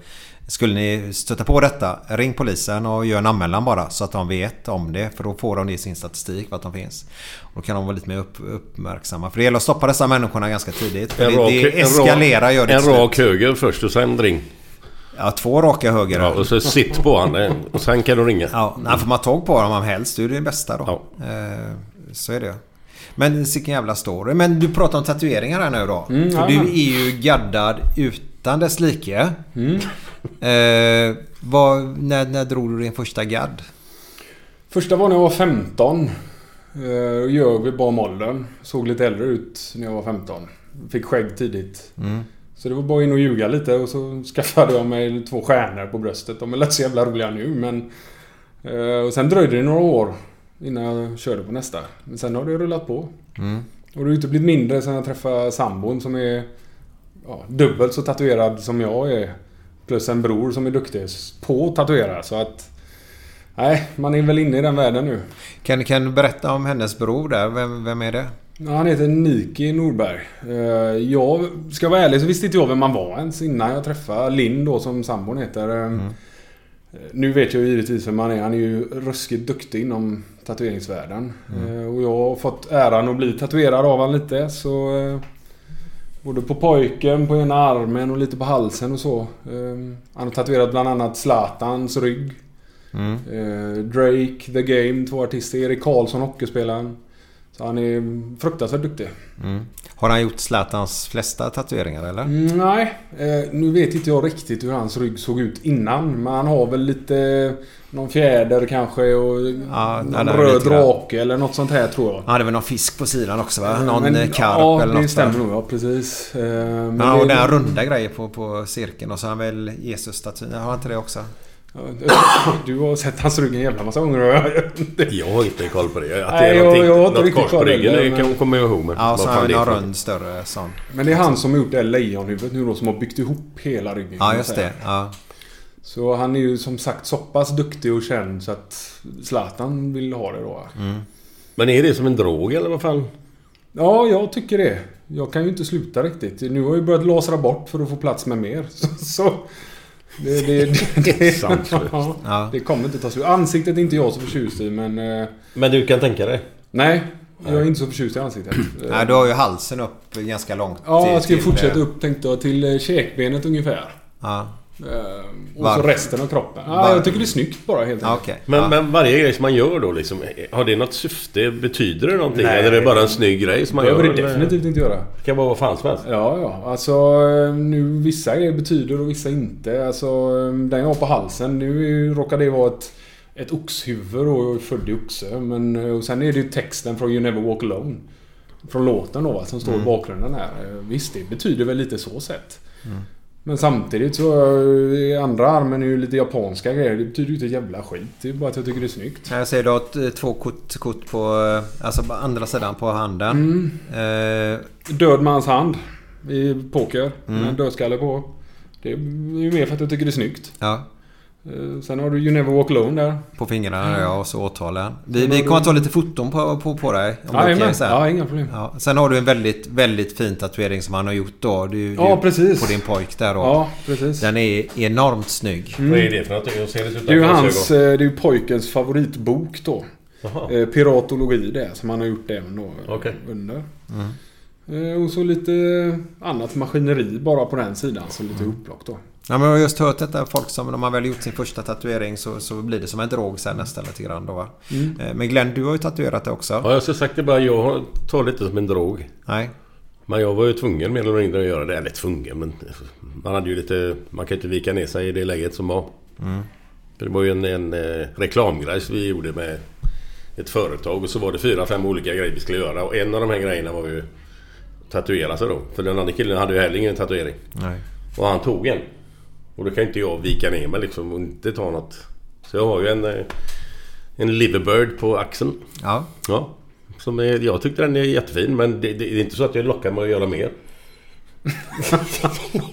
Skulle ni stöta på detta, ring polisen och gör en anmälan bara så att de vet om det. För då får de det i sin statistik vart de finns. Och då kan de vara lite mer upp, uppmärksamma. För det gäller att stoppa dessa människorna ganska tidigt. För En det, rak, det en eskalerar rak, gör det En rak höger först och sen ring. Ja, två raka höger. Ja, och så sitt på han eh, och sen kan du ringa. Ja, nej, får man tag på dem helst. Det är det bästa då. Ja. Eh, så är det. Men vilken jävla story. Men du pratar om tatueringar här nu då. Mm, För du är ju gaddad utan dess like. Mm. Eh, vad, när, när drog du din första gadd? Första var när jag var 15. Eh, och Ljög vid bara åldern. Såg lite äldre ut när jag var 15. Fick skägg tidigt. Mm. Så det var bara in och ljuga lite och så skaffade jag mig två stjärnor på bröstet. De är lätt så jävla roliga nu men... eh, Och sen dröjde det några år innan jag körde på nästa. Men sen har det rullat på. Mm. Och det har inte blivit mindre sen jag träffade sambon som är ja, dubbelt så tatuerad som jag är. Plus en bror som är duktig på att tatuera. Så att... Nej, man är väl inne i den världen nu. Kan, kan du berätta om hennes bror där? Vem, vem är det? Ja, Han heter Niki Norberg. Eh, Jag ska vara ärlig så visste inte jag vem man var ens innan jag träffade Linn då som sambon heter. Eh, Nu vet jag ju givetvis vem han är. Han är ju ruskigt duktig inom tatueringsvärlden. Eh, Och jag har fått äran att bli tatuerad av honom lite så... eh, Både på pojken, på ena armen och lite på halsen och så. Eh, Han har tatuerat bland annat Zlatans rygg. Mm. Eh, Drake, The Game, två artister. Erik Karlsson, hockeyspelaren. Så han är fruktansvärt duktig. Mm. Har han gjort Zlatans flesta tatueringar eller? Mm, nej, eh, nu vet inte jag riktigt hur hans rygg såg ut innan. Men han har väl lite... Någon fjäder kanske och Ja, någon röd drake eller något sånt här tror jag. Ja, det var någon fisk på sidan också va? Mm, Någon men- eh, karp ja, eller det något stämmer där. nog. Ja, precis. Eh, Men han har det- den runda grejer på, på cirkeln och så har han väl Jesus-statyn. Har han inte det också? Du har sett hans rygg en jävla massa gånger. Jag har inte koll på det. Att Nej, det är jag- jag har inte något riktigt kors på ryggen, det kan kommer jag ihåg. Men Ja, så har är någon rund större sån. Men det är han som har gjort det lejonhuvudet nu då som har byggt ihop hela ryggen. Ja, just det. Ja. Så han är ju som sagt så pass duktig och känd så att Zlatan vill ha det då. Men är det som en drog eller vad fan? Ja, jag tycker det. Jag kan ju inte sluta riktigt. Nu har jag ju börjat lasra bort för att få plats med mer. Så... det, det, det, det, ja, det kommer inte ta slut. Ansiktet är inte jag så förtjust i men... eh, Men du kan tänka dig? Nej. Jag är inte så förtjust i ansiktet. Nej, du har ju halsen upp ganska långt. Ja, jag ska till, fortsätta eh, upp tänkte jag till eh, käkbenet ungefär. Ja. Eh, Och Varför? så resten av kroppen. Ja, jag tycker det är snyggt bara helt enkelt. Okej. Men, ja. men varje grej som man gör då liksom, har det något syfte? Betyder det någonting? Nej. Eller är det bara en snygg grej som man Det gör? behöver det definitivt inte göra. Det kan vara vad fan som helst. Ja, ja. Alltså nu vissa grejer betyder och vissa inte. Alltså den jag har på halsen. Nu råkar det vara ett, ett oxhuvud och jag är född i Oxö. Men och sen är det ju texten från You Never Walk Alone. Från låten då som står i bakgrunden här. Eh, Visst, det betyder väl lite så sett. Men samtidigt så eh, andra armen är ju lite japanska grejer. Det betyder ju inte jävla skit. Det är bara att jag tycker det är snyggt. Jag ser du har eh, två kort, kort på... eh, Alltså på andra sidan på handen. Mm. Eh, Död mans hand i poker. Mm. Med en dödskalle på. Det är ju mer för att jag tycker det är snyggt. ja, Sen har du You Never Walk Alone där. på fingrarna ja, och så årtalen. Vi, vi kommer du- att ta lite foton på, på, på dig. Om okej Jajamän. sen. Ja, inga problem. Ja, sen har du en väldigt, väldigt fin tatuering som han har gjort då. Du, Ja, du, precis. På din pojk där då. Ja, precis. Den är enormt snygg. Vad är det för någonting? Jag ser det Det är ju hans eh, det är ju pojkens favoritbok då. Jaha. Eh, Piratologi det, som han har gjort även då eh, Okej. under. Mm. Eh, Och så lite annat maskineri bara på den sidan, så lite upplock då. Ja, men jag har just hört detta. Folk som de har väl gjort sin första tatuering så, så blir det som en drog sen nästan lite grann då va. Mm. Eh, Men Glenn, du har ju tatuerat det också. Ja, jag skulle sagt det bara. Jag har- tar det inte som en drog. Nej. Men jag var ju tvungen mer eller mindre att göra det. Eller tvungen men... Man hade ju lite... Man kan ju inte vika ner sig i det läget som var. För det var ju en, en eh, reklamgrej som vi gjorde med ett företag. Och så var det fyra, fem olika grejer vi skulle göra. Och en av de här grejerna var ju... Tatuera sig då. För den andra killen hade ju heller ingen tatuering. Nej. Och han tog en. Och då kan inte jag vika ner mig liksom och inte ta något. Så jag har ju en... eh, En liverbird på axeln. Ja. Ja. Som är, jag tyckte den är jättefin men det, det är inte så att jag lockar mig att göra mer.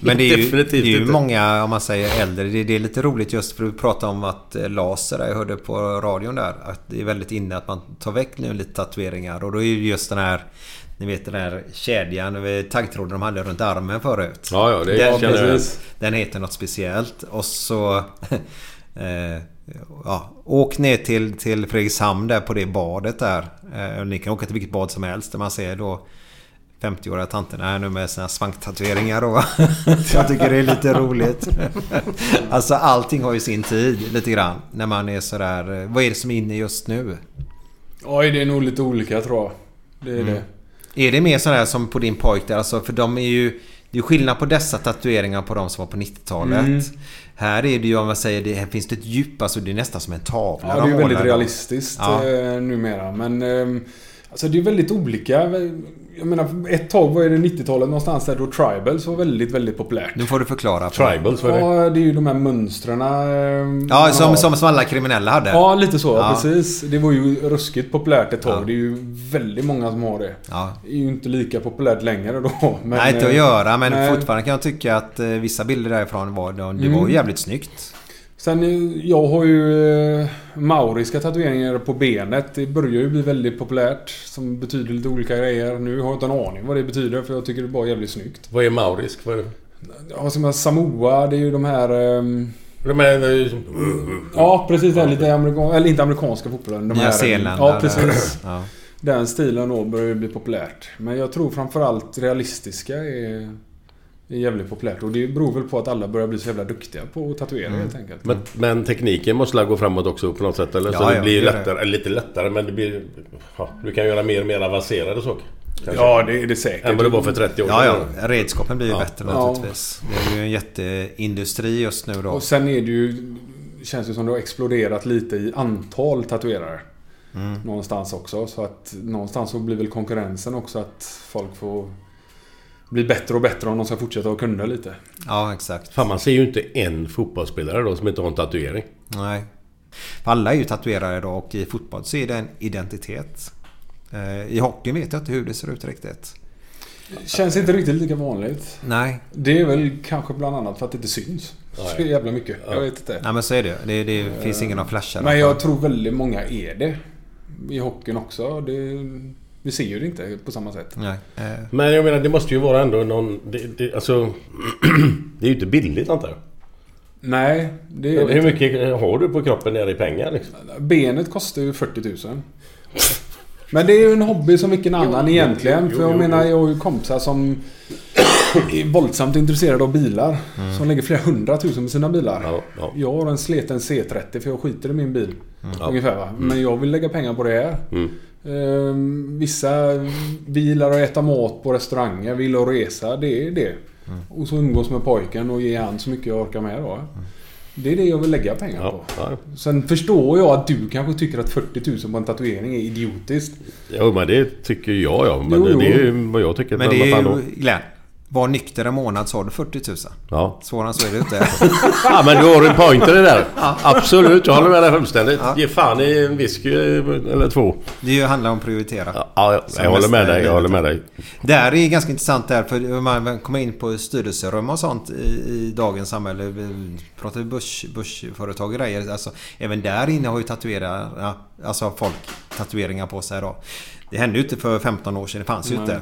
Men det är ju, det är ju många, om man säger äldre, det, det är lite roligt just för att prata om att eh, laser, jag hörde på radion där, att det är väldigt inne att man tar väck nu lite tatueringar och då är ju just den här ni vet den här kedjan, taggtråden de hade runt armen förut. Ja, ja, det den, känner jag. precis. Den heter något speciellt och så... eh, ja, åk ner till, till Fredrikshamn där på det badet där. Eh, och ni kan åka till vilket bad som helst där man ser då 50-åriga tanterna här nu med sina svanktatueringar då. Jag tycker det är lite roligt. alltså allting har ju sin tid lite grann. När man är sådär... eh, Vad är det som är inne just nu? Oj, det är nog lite olika tror jag. Det är Mm. det. Är det mer sådär som på din pojk där? Alltså för de är ju... Det är skillnad på dessa tatueringar på de som var på 90-talet. Mm. Här är det ju om man säger det här finns det ett djup. Alltså det är nästan som en tavla. Ja, de det är ju väldigt realistiskt Ja. eh, numera. Men ehm, alltså det är väldigt olika. Jag menar, ett tag var det 90-talet någonstans där då Tribals var väldigt, väldigt populärt. Nu får du förklara. Tribals, vad är det? Ja, det är ju de här mönstren. ehm, Ja, som, som, som alla kriminella hade. Ja, lite så. Ja. Precis. Det var ju ruskigt populärt ett tag. Ja. Det är ju väldigt många som har det. Ja. Det är ju inte lika populärt längre då. Men, Nej, inte att eh, göra. Men nej. fortfarande kan jag tycka att eh, vissa bilder därifrån var... Det Mm. var ju jävligt snyggt. Sen, eh, jag har ju eh, mauriska tatueringar på benet. Det börjar ju bli väldigt populärt. Som betyder lite olika grejer. Nu har jag inte en aning vad det betyder för jag tycker det är bara jävligt snyggt. Vad är maurisk? Vad är det? Ja, som är Samoa, det är ju de här... ehm, De är... Ja, precis. Den lite amerikan... Eller inte amerikanska fotbollen. De Nya här, Zeeland. Ja, precis. Ja. Den stilen då börjar ju bli populärt. Men jag tror framförallt realistiska är, är jävligt populärt. Och det beror väl på att alla börjar bli så jävla duktiga på att tatuera Mm. helt enkelt. Men, men tekniken måste gå framåt också på något sätt eller? så Ja, det ja, blir det det. lättare, eller lite lättare men det blir... Ja, du kan göra mer och mer avancerade saker. kanske. Ja, det är det säkert. Än vad det var för 30 år Ja, sedan. ja. Redskapen blir ju Ja. bättre Ja. naturligtvis. Det är ju en jätteindustri just nu då. Och sen är det ju... Känns det som det har exploderat lite i antal tatuerare. Mm. Någonstans också. Så att någonstans så blir väl konkurrensen också att folk får bli bättre och bättre om de ska fortsätta att kunna lite. Ja, exakt. Fan, man ser ju inte en fotbollsspelare då som inte har en tatuering. Nej. För alla är ju tatuerare då och i fotboll så är det en identitet. Eh, I hockeyn vet jag inte hur det ser ut riktigt. Känns inte riktigt lika vanligt. Nej, Det är väl kanske bland annat för att det inte syns. Så jävla mycket. Jag vet inte. Nej men så är det. Det, det finns ingen att flasha. Men jag tror väldigt många är det. I hockeyn också. Det, vi ser ju det inte på samma sätt. Nej. Eh, Men jag menar det måste ju vara ändå någon... Det, det, alltså... det är ju inte billigt antar jag. Nej, det är Hur inte. mycket har du på kroppen nere i pengar liksom? Benet kostar ju 40 000. Men det är ju en hobby som vilken annan jo, egentligen. jo, för jag jo, menar, jag har ju kompisar som är våldsamt intresserade av bilar. Som lägger flera hundratusen på sina bilar. Ja, ja. Jag har en sleten C30 för jag skiter i min bil. Ja. Ungefär va. Men jag vill lägga pengar på det här. Mm. Ehm, vissa bilar och äta mat på restauranger, vill och resa. Det är det. Och så umgås med pojken och ge han så mycket jag orkar med då. Det är det jag vill lägga pengar Ja, på. ja. Sen förstår jag att du kanske tycker att 40 000 på en tatuering är idiotiskt. Jo, men det tycker jag ja. Men Jo, det, det är ju vad jag tycker. Men det är ju... Glenn. Var nykter en månad sa du 40 000. Ja. Svårare än så är det inte. ja, men du har en point i det där. Absolut, jag håller med dig fullständigt. Ge fan i en whisky eller två. Det handlar om att prioritera. Ja, jag, jag håller med dig. Jag håller med dig. Det här är ganska intressant där för man kommer in på styrelserum och sånt i, i dagens samhälle. Vi pratar börs, börsföretag och grejer. Alltså, även där inne har ju tatuerare, ja, alltså folk tatueringar på sig idag. Det hände ju inte för 15 år sedan. Det fanns ju Nej. inte.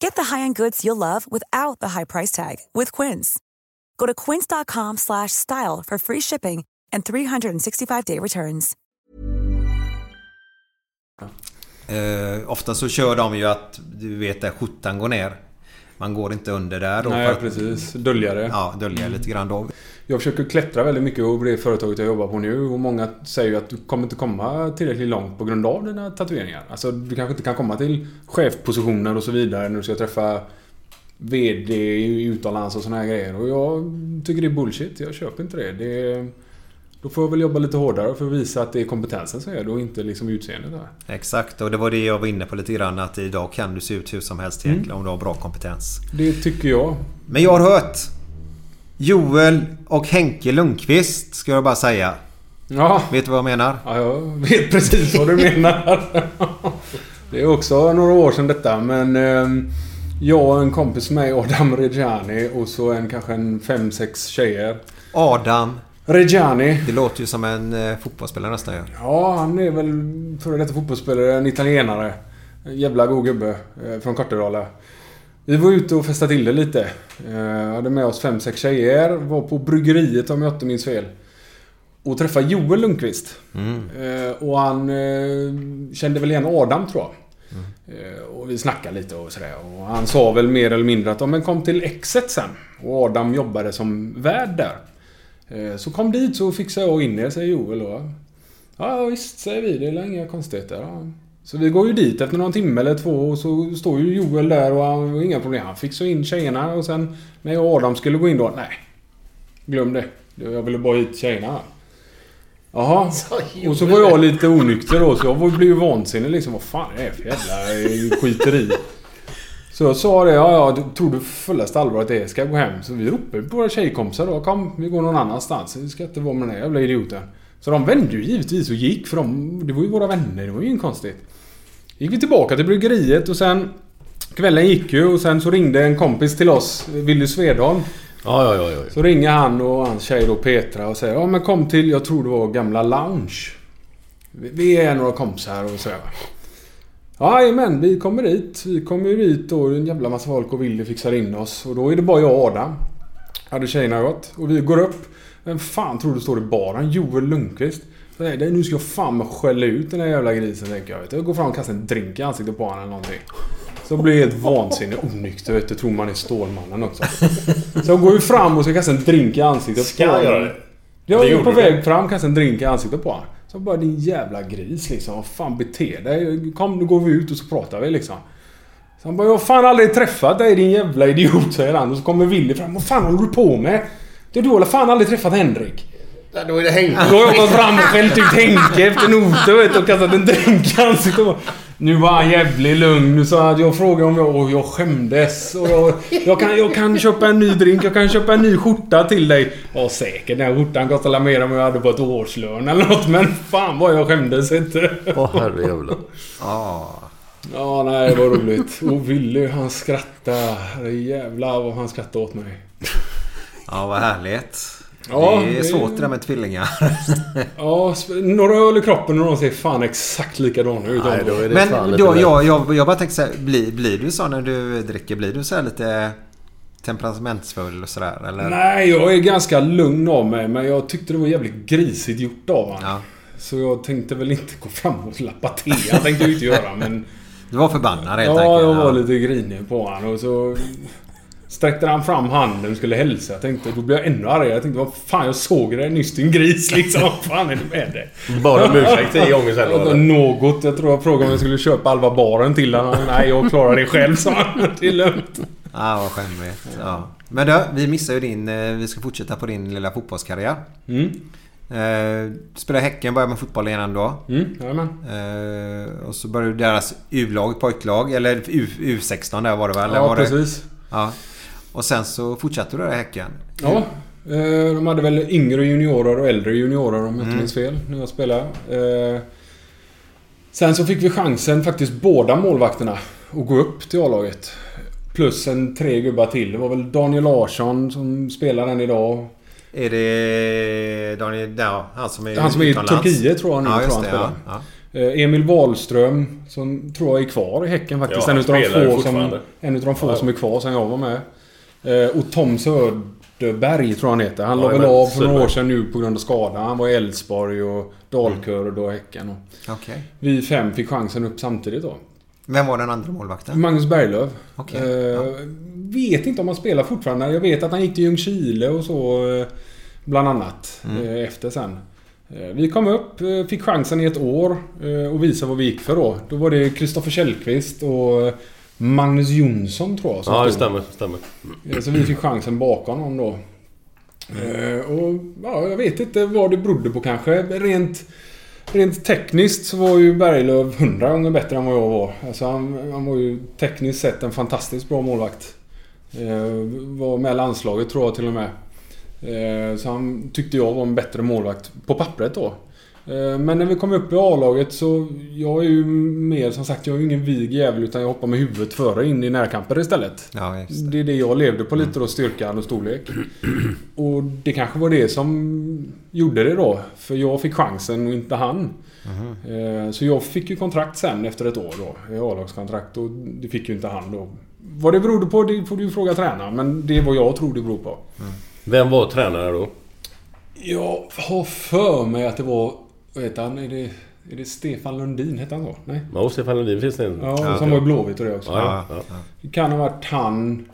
Get the high-end goods you'll love without the high price tag with Quince. Go to quince.com slash style for free shipping and 365-day returns. Uh, ofta så kör de ju att du vet där skjortan går ner. Man går inte under där då. Nej, precis. Dölja det. Ja, dölja lite grann då. Jag försöker klättra väldigt mycket på det företaget jag jobbar på nu och många säger ju att du kommer inte komma tillräckligt långt på grund av dina tatueringar. Alltså du kanske inte kan komma till chefpositioner och så vidare när du ska träffa VD utomlands och såna här grejer. Och jag tycker det är bullshit. Jag köper inte det. det då får jag väl jobba lite hårdare för att visa att det är kompetensen som är det och inte liksom utseendet. Där. Exakt, och det var det jag var inne på lite grann. Att idag kan du se ut hur som helst egentligen om du har bra kompetens. Det tycker jag. Men jag har hört Joel och Henke Lundqvist ska jag bara säga. Ja. Vet du vad jag menar? Ja, jag vet precis vad du menar. Det är också några år sedan detta men eh, jag och en kompis med Adam Reggiani och så en kanske en fem sex tjejer. Adam. Reggiani. Det låter ju som en eh, fotbollsspelare nästan ju. Ja, han är väl före detta fotbollsspelare, en italienare. En jävla god gubbe eh, från Kortedala. Vi var ute och festade till det lite. Eh, hade med oss fem, sex tjejer. Var på bryggeriet om jag inte minns fel. Och träffade Joel Lundqvist. Eh, och han eh, kände väl igen Adam tror jag. Eh, och vi snackade lite och sådär. Och han sa väl mer eller mindre att om men kom till Exet sen. Och Adam jobbade som värd där. Eh, så kom dit så fixar jag in er, säger Joel då. Ja visst, säger vi. Det är inga konstigheter. Ja. Så vi går ju dit efter någon timme eller två och så står ju Joel där och han inga problem. Han fixar in tjejerna och sen när jag och Adam skulle gå in då, nej. Glöm det. Jag ville bara hit tjejerna. Jaha. Och så var jag lite onykter då så jag blev ju vansinnig liksom. Vad fan är det för jävla skiteri? Så jag sa det, ja ja, du tror du fullaste allvar att det ska gå hem? Så vi ropade på våra tjejkompisar då. Kom, vi går någon annanstans. Vi ska inte vara med den här jävla idioten. Så de vände ju givetvis och gick för de, det var ju våra vänner. Det var ju inget konstigt. Gick vi tillbaka till bryggeriet och sen... Kvällen gick ju och sen så ringde en kompis till oss, Willy Svedholm. Ja, ja, ja, ja. Så ringer han och hans tjej då Petra och säger ja men kom till, jag tror det var gamla lounge. Vi- Vi är några kompisar och så. Jajamän, vi kommer dit. Vi kommer ju dit och en jävla massa folk och Willy fixar in oss. Och då är det bara jag och Adam. Hade tjejerna gått. Och vi går upp. Vem fan tror du står i baren? Joel Lundqvist. Så jag, Nu ska jag fan skälla ut den här jävla grisen tänker jag. vet du. Jag går fram och kastar en drink i ansiktet på honom eller någonting. Så blir jag helt vansinnig onykter vet du. Tror man är Stålmannen också. Så jag går ju fram och ska kasta en drink i ansiktet Ska på jag honom. göra det? Jag är på väg fram och kastar en drink i ansiktet på honom. Så bara din jävla gris liksom. Vad fan bete dig. Kom nu går vi ut och så pratar vi liksom. Så han bara, jag har fan aldrig träffat dig din jävla idiot säger han. Och så kommer Willy fram. Vad fan håller du på med? Det du har väl fan aldrig träffat Henrik? Ja, Då är det Henke. Då har jag gått fram och skällt ut Henke efter noter vet och kastat en drink i ansiktet Nu var han jävligt lugn. Nu sa att jag frågade om jag... Och jag skämdes. Och jag, jag, kan, jag kan köpa en ny drink. Jag kan köpa en ny skjorta till dig. Ja säkert. Den här skjortan kostar väl mer än vad jag hade på ett årslön eller något. Men fan vad jag skämdes inte. Åh herrejävlar. Ja. Ja, nej, det var roligt. Och Willy, han skrattade. Jävlar vad han skrattade åt mig. Ja, vad härligt. Ja, det är svårt det där med tvillingar. Ja, några öl i kroppen och de ser fan exakt likadana ut. Nej, då är det Men fan då, jag, jag, jag bara tänkte så här, blir, blir du så när du dricker? Blir du så här lite temperamentsfull och sådär? Eller? Nej, jag är ganska lugn av mig. Men jag tyckte det var jävligt grisigt gjort av honom. Ja. Så jag tänkte väl inte gå fram och lappa till. Jag tänkte jag inte göra men... Du var förbannad helt Ja, enkelt? jag var Ja. lite grinig på honom och så... Sträckte han fram handen och skulle hälsa. Jag tänkte, då blev jag ännu argare. Jag tänkte, vad fan jag såg dig nyss din gris liksom. Vad fan är det med dig? Bad om ursäkt tio gånger sen då? Något. Jag tror jag frågade om jag skulle köpa halva baren till honom. Nej, jag klarar det själv sa han. Det är lugnt. Ja, vad skämmigt. Ja. Men du, vi missar ju din... eh, Vi ska fortsätta på din lilla fotbollskarriär. Mm. Eh, spelade i Häcken, började med fotboll igen då. Mm. Eh, och så började du deras U-lag, pojklag. Eller U, U16 där var det väl? Ja, var det? precis. Ja. Och sen så fortsatte du där i Häcken. Ja. eh, De hade väl yngre juniorer och äldre juniorer om jag inte Mm. minns fel när jag spelade. Eh, Sen så fick vi chansen faktiskt båda målvakterna att gå upp till A-laget. Plus en tre gubbar till. Det var väl Daniel Larsson som spelar än idag. Är det Daniel... Ja, han som är Han som är i? Turkiet tror jag nu. Ja, tror han det. spelar. Ja, ja. Eh, Emil Wahlström som tror jag är kvar i Häcken faktiskt. Ja, en utav de få som, en utav de få som är kvar sen jag var med. Eh, Och Tom Söderberg tror jag han heter. Han Ja, la väl av för några år sedan nu på grund av skada. Han var i Elfsborg och Dalkurd och då Häcken. Och Okej. vi fem fick chansen upp samtidigt då. Vem var den andra målvakten? Magnus Berglöf. Okej, Eh, ja. Vet inte om han spelar fortfarande. Jag vet att han gick till Ljungskile och så. eh, Bland annat. Mm. eh, Efter sen. Vi kom upp, fick chansen i ett år och visa vad vi gick för då. Då var det Kristoffer Källqvist och Magnus Jonsson tror jag Ja, det stämmer. stämmer. Eh, Så vi fick chansen bakom honom då. Eh, Och ja, jag vet inte vad det berodde på kanske. Rent, rent tekniskt så var ju Berglöf hundra gånger bättre än vad jag var. Alltså han, han var ju tekniskt sett en fantastiskt bra målvakt. Eh, Var med landslaget tror jag till och med. Så han tyckte jag var en bättre målvakt på pappret då. Eh, Men när vi kom upp i A-laget så... Jag är ju mer som sagt, jag är ju ingen vig jävel utan jag hoppar med huvudet före in i närkamper istället. Ja, just det. Det är det jag levde på lite då, styrkan och storlek. Och det kanske var det som gjorde det då. För jag fick chansen och inte han. Eh, Så jag fick ju kontrakt sen efter ett år då. A-lagskontrakt och det fick ju inte han då. Vad det berodde på det får du ju fråga tränaren. Men det är vad jag tror det beror på. Vem var tränare då? Jag har för mig att det var... Vad heter han? Är det, är det Stefan Lundin? Hette han så? Nej? Ja, Stefan Lundin finns det en. Ja, som var i Blåvitt och det också. Ja, ja, ja. Det kan ha varit han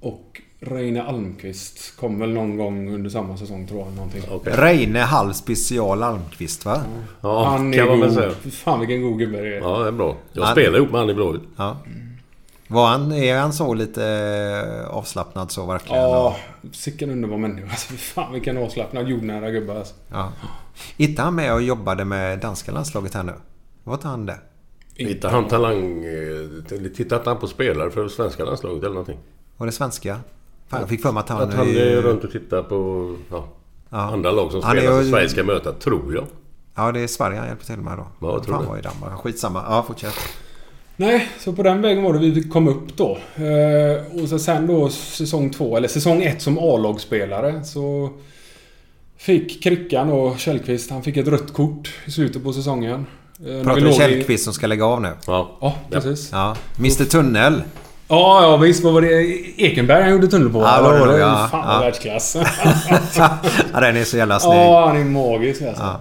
och Reine Almqvist kom väl någon gång under samma säsong tror jag. Någonting. Reine halv special Almqvist va? Ja, han är kan man väl säga. Fan vilken god gubbe det är. Ja, det är bra. Jag Han- spelade ihop med han i Blåvitt. Ja. Var han, är han så lite eh, avslappnad så verkligen? Ja, sicken underbar människa. Alltså, fan vilken avslappnad jordnära gubbe alltså. Ja. Inte han med och jobbade med danska landslaget här nu? Var inte han det? Hittade han talang... eh, Tittade inte han på spelare för svenska landslaget eller någonting? Var det svenska? Fan, jag fick för mig att han... Att han är runt och tittar på ja, Ja. andra lag som Han är spelar ju- som Sverige ska möta, tror jag. Ja, det är Sverige han hjälper till med då. Ja, jag tror Fan det. var i Danmark. Skitsamma. Ja, fortsätt. Nej, så på den vägen var det vi kom upp då. Eh, och så sen då säsong två, eller säsong ett som A-lagsspelare så... Fick Krickan och Källqvist, han fick ett rött kort i slutet på säsongen. Eh, vi Pratar du i- Källqvist som ska lägga av nu? Ja. Ja, precis. Ja. Mr Tunnel. Ja, ja visst. Vad var det? Ekenberg han gjorde tunnel på? Ja, det var det ja. Fan Ja. världsklass. ja, den är så jävla snygg. Ja, han är magisk alltså. Ja.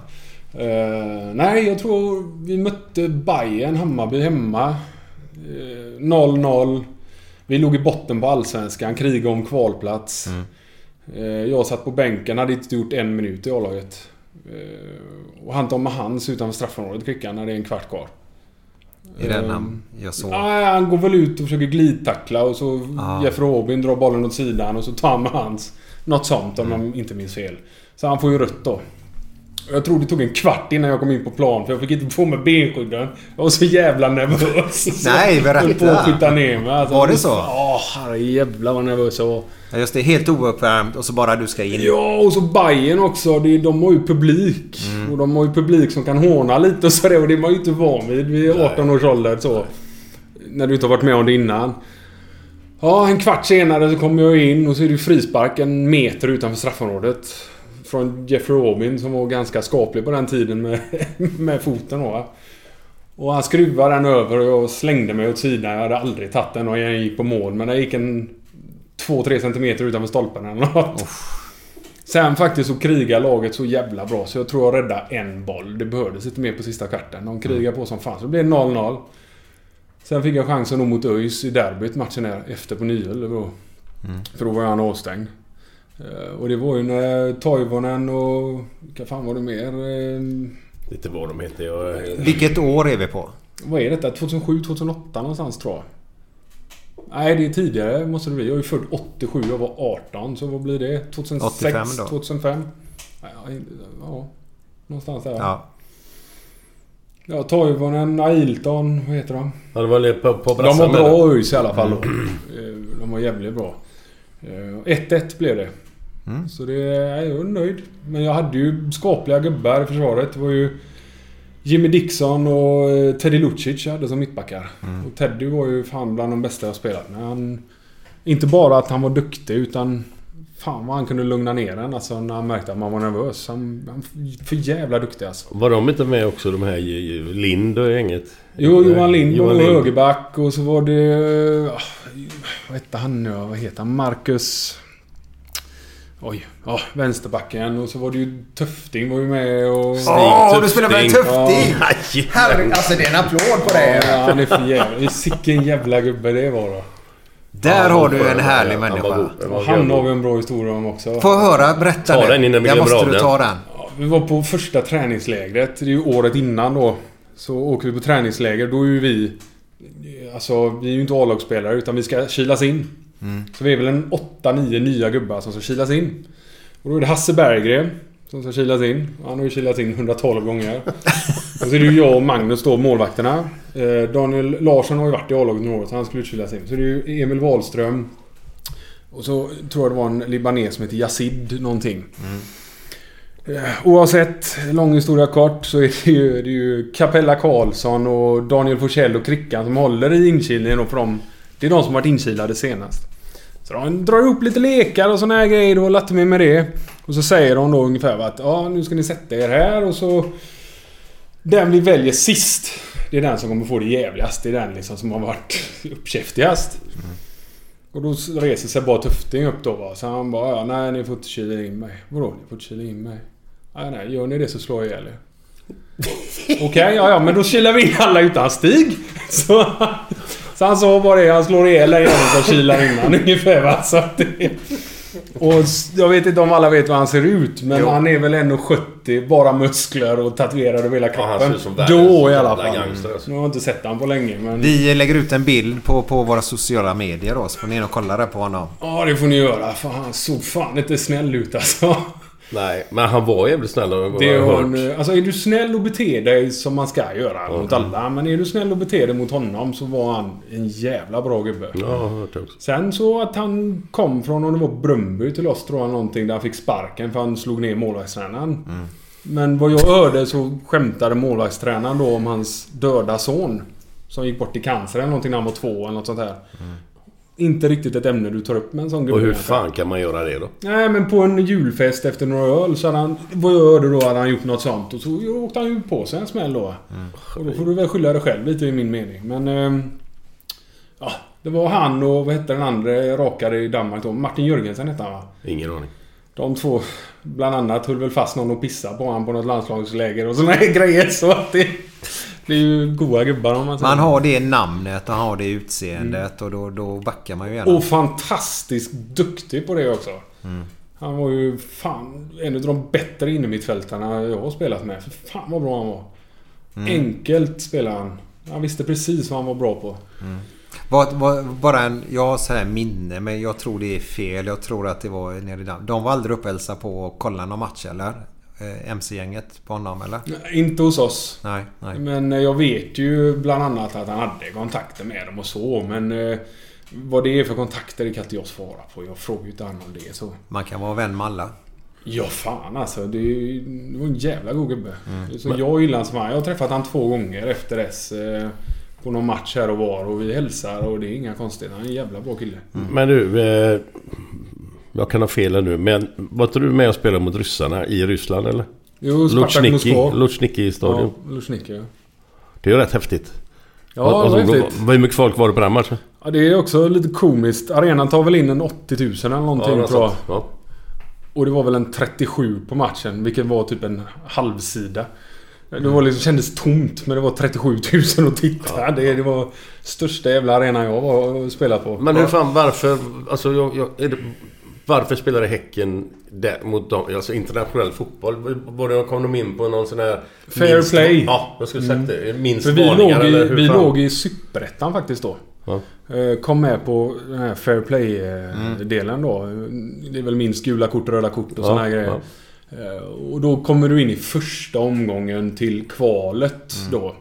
Eh, nej, jag tror vi mötte Bayern Hammarby hemma. Eh, 0-0. Vi låg i botten på Allsvenskan, krigade om kvalplats. Mm. Eh, jag satt på bänken, hade inte gjort en minut i A-laget. Eh, och han tar med hands utanför straffområdet klickar när det är en kvart kvar. Är den Eh, han jag såg? Nej, han går väl ut och försöker glidtackla och så Ja. Jeff Robin drar bollen åt sidan och så tar han med hands. Något sånt om jag inte minns fel. Så han får ju rött då. Jag tror det tog en kvart innan jag kom in på plan för jag fick inte få med benskydden. Jag var så jävla nervös. Nej, berätta. Jag på att skjuta ner mig. Alltså, Var det så? Ja, herrejävlar vad nervös jag var. Ja, just det. Helt ouppvärmt och så bara du ska in. Ja, och så Bayern också. Det, de har ju publik. Mm. Och de har ju publik som kan håna lite och sådär. Och det är man ju inte van vid vid 18 års ålder så. När du inte har varit med om det innan. Ja, en kvart senare så kommer jag in och så är det frispark en meter utanför straffområdet. Från Jeffrey Robin som var ganska skaplig på den tiden med, med foten va. Och han skruvade den över och jag slängde mig åt sidan. Jag hade aldrig tagit den och jag gick på mål. Men det gick en 2-3 centimeter utanför stolpen eller något. Sen faktiskt så krigar laget så jävla bra så jag tror jag räddade en boll. Det behövdes inte mer på sista kvarten. De krigar på som fan. Så det blev 0-0. Sen fick jag chansen mot ÖIS i derbyt matchen efter på Nyhöll. Då. För då var han avstängd. Eh, Och det var ju när Toivonen och... Vilka fan var det mer? Eh, Lite vad de heter. Jag, Vilket år är vi på? Vad är detta? 2007, 2008 någonstans tror jag. Nej, det är tidigare måste det bli. Jag är ju född 87, jag var 18. Så vad blir det? 2006? 85 då. 2005? Ja, ja, någonstans där. Ja. Ja, Toivonen, Ailton, vad heter de? Ja, det var på, på De var bra. ÖIS i alla fall då. Eh, De var jävligt bra. Eh, 1-1 blev det. Mm. Så det... Jag är nöjd. Men jag hade ju skapliga gubbar i försvaret. Det var ju Jimmy Dixon och eh, Teddy Lucic jag hade som mittbackar. Mm. Och Teddy var ju fan bland de bästa jag spelat med. Han, inte bara att han var duktig utan... Fan vad han kunde lugna ner en alltså när han märkte att man var nervös. Han, han för jävla duktig alltså. Var de inte med också de här Lind och gänget? Jo, Johan Lind var Johan Lind. högerback och så var det... ah, Vad hette han nu Vad heter han? Marcus... Oj. Ja, vänsterbacken. Och så var det ju Töfting var ju med och... Åh, du spelar med en Tufting! Ja. Herregud, alltså det är en applåd på Ja, det. han är för jävla... Sicken jävla gubbe det var då. Där har du en härlig människa. Han var Och han har vi en bra historia om också. Få höra, berätta Ta nu. den innan vi Jag måste du den. ta den. Ja, vi var på första träningslägret. Det är ju året innan då. Så åker vi på träningsläger. Då är ju vi... Alltså, vi är ju inte A-lagsspelare utan vi ska kilas in. Så vi är väl en 8-9 nya gubbar som ska kilas in. Och då är det Hasse Berggren som ska kilas in. Han har ju kilats in 112 gånger. och så är det ju jag och Magnus då, målvakterna. Eh, Daniel Larsson har ju varit i A-laget några år så han skulle kilas in. Så det är ju Emil Wahlström. Och så tror jag det var en libanes som heter Yazid någonting. Eh, Oavsett, lång historia kort, så är det ju, det är ju Capella Karlsson och Daniel Forsell och Krickan som håller i inkilningen och för dem, Det är de som varit inkilade senast. Så de drar upp lite lekar och såna här grejer och latte mig med det. Och så säger de då ungefär att ja, nu ska ni sätta er här och så... Den vi väljer sist, det är den som kommer få det jävligast. Det är den liksom som har varit uppkäftigast. Och då reser sig bara Tufting upp då va. Så han bara ja, nej ni får inte kila in mig. Vadå ni får inte kila in mig? Nej nej, gör ni det så slår jag ihjäl er. Okej, ja ja men då kilar vi in alla utan Stig. Så, så han sa bara det, han slår ihjäl den jäveln som kilar in han ungefär va. Så att det, och jag vet inte om alla vet hur han ser ut men Jo. han är väl 1,70 bara muskler och tatuerad över hela Ja, han kroppen. ser ut som världens Då i alla fall. gangster, alltså. Nu har jag inte sett han på länge men... Vi lägger ut en bild på, på våra sociala medier då, så får ni in och kolla där på honom. Ja, det får ni göra. För han såg fan inte snäll ut alltså. Nej, men han var jävligt snäll och vad Det jag är, har hört. alltså är du snäll och beter dig som man ska göra mot alla. Men är du snäll och beter dig mot honom så var han en jävla bra gubbe. Ja, jag har hört det också. Sen så att han kom från, om det var Brumby till oss tror jag någonting, där han fick sparken för han slog ner målvaktstränaren. Men vad jag hörde så skämtade målvaktstränaren då om hans döda son. Som gick bort i cancer eller någonting när han var två eller något sånt här. Inte riktigt ett ämne du tar upp med en sån gubbe. Och hur fan kan man göra det då? Nej men på en julfest efter några öl så hade han... Vad jag hörde då hade han gjort något sånt och så åkte han ju på sig en smäll då. Och då får du väl skylla dig själv lite i min mening. Men... ehm, ja, Det var han och vad hette den andra rakare i Danmark då? Martin Jörgensen hette han va? Ingen aning. De två bland annat höll väl fast någon och pissade på honom på något landslagsläger och såna här grejer. Så att det, det är ju goa gubbar om man säger. Man har det namnet och har det utseendet och då, då backar man ju gärna. Och fantastiskt duktig på det också. Mm. Han var ju fan en av de bättre innermittfältarna jag har spelat med. För fan vad bra han var. Mm. Enkelt spelade han. Han visste precis vad han var bra på. Var, var, bara en, jag har så här minne men jag tror det är fel. Jag tror att det var nere i Danmark. De var aldrig uppe och på och kollade någon match eller? Eh, MC-gänget på honom eller? Nej, Inte hos oss. Nej, nej. Men eh, jag vet ju bland annat att han hade kontakter med dem och så. Men eh, vad det är för kontakter det kan inte jag svara på. Jag frågar ju inte han om det. Så. Man kan vara vän med alla. Ja fan alltså. Det, är- det var en jävla god gubbe. Mm. Så jag gillar som han. Jag har träffat han två gånger efter dess. Eh, på någon match här och var. Och vi hälsar och det är inga konstigheter. Han är en jävla bra kille. Men du, eh, jag kan ha fel här nu, men var inte du med och spelade mot ryssarna i Ryssland eller? Jo, Spartak Moskva. Lutjniki stadion. Ja, ja. Det är ju rätt häftigt. Ja, Vad- vad- häftigt. vad- Hur mycket folk var det på den matchen? Ja, det är också lite komiskt. Arenan tar väl in en 80 000 eller någonting något tror jag. Ja. Och det var väl en 37 på matchen, vilket var typ en halvsida. Det var liksom, kändes tomt, men det var 37 000 att titta. Det, det var största jävla arenan jag var spelat på. Men hur fan, varför... Alltså, jag, jag, är det, varför spelade Häcken där, mot dem? Alltså internationell fotboll. Var det, kom de in på någon sån här... Fair minst- play. Ja, jag skulle sagt det. Minst För vi låg varningar eller i, hur vi fan? låg i Superettan faktiskt då. Ja. Eh, Kom med på den här Fair Play-delen då. Det är väl minst gula kort, röda kort och Ja, såna här grejer. ja. Eh, Och då kommer du in i första omgången till kvalet då.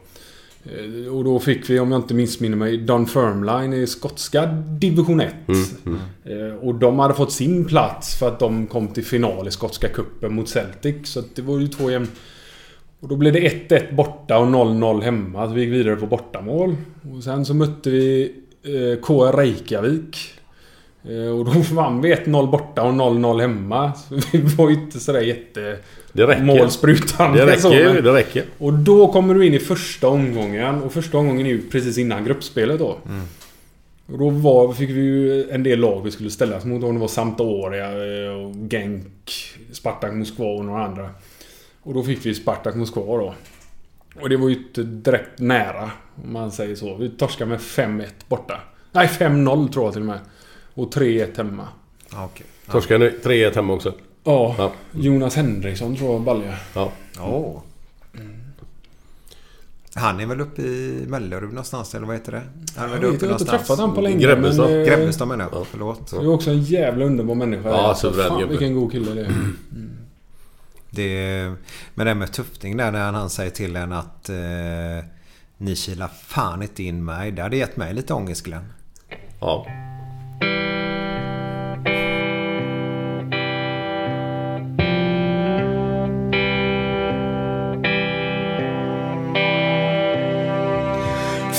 Eh, Och då fick vi, om jag inte missminner mig, Dunfermline i skotska division 1. Mm, Eh, Och de hade fått sin plats för att de kom till final i skotska cupen mot Celtic. Så det var ju två jämn... Och då blev det 1-1 borta och 0-0 hemma. Så vi gick vidare på bortamål. Och sen så mötte vi eh, KR Reykjavik. Eh, och då vann vi 1-0 borta och 0-0 hemma. Så vi var ju inte sådär jätte... Det räcker. Målsprutande. Det räcker det räcker. Och då kommer du in i första omgången. Och första omgången är ju precis innan gruppspelet då. Och då var, fick vi ju en del lag vi skulle ställas mot. Om det var Sampdoria eh, och Genk, Spartak Moskva och några andra. Och då fick vi Spartak Moskva då. Och det var ju inte direkt nära, om man säger så. Vi torskade med 5-1 borta. Nej, 5-0 tror jag till och med. Och 3-1 hemma. Okej. Torskade ni 3-1 hemma också? Ja, Ja. Jonas Henriksson tror jag balja. Ja. Åh. Han är väl uppe i Mellerud någonstans eller vad heter det? Han är Jag väl vet, uppe jag har inte någonstans. träffat han på länge. Grebbestad. men, eh, Grebbestad menar jag. Förlåt. Det är också en jävla underbar människa. Ja, Alltså, suverän Fan gubbe. vilken god kille det är. Det, men det med Tufting där när han säger till en att eh, ni kilar fan inte in mig. Det hade gett mig lite ångest Glenn. Ja.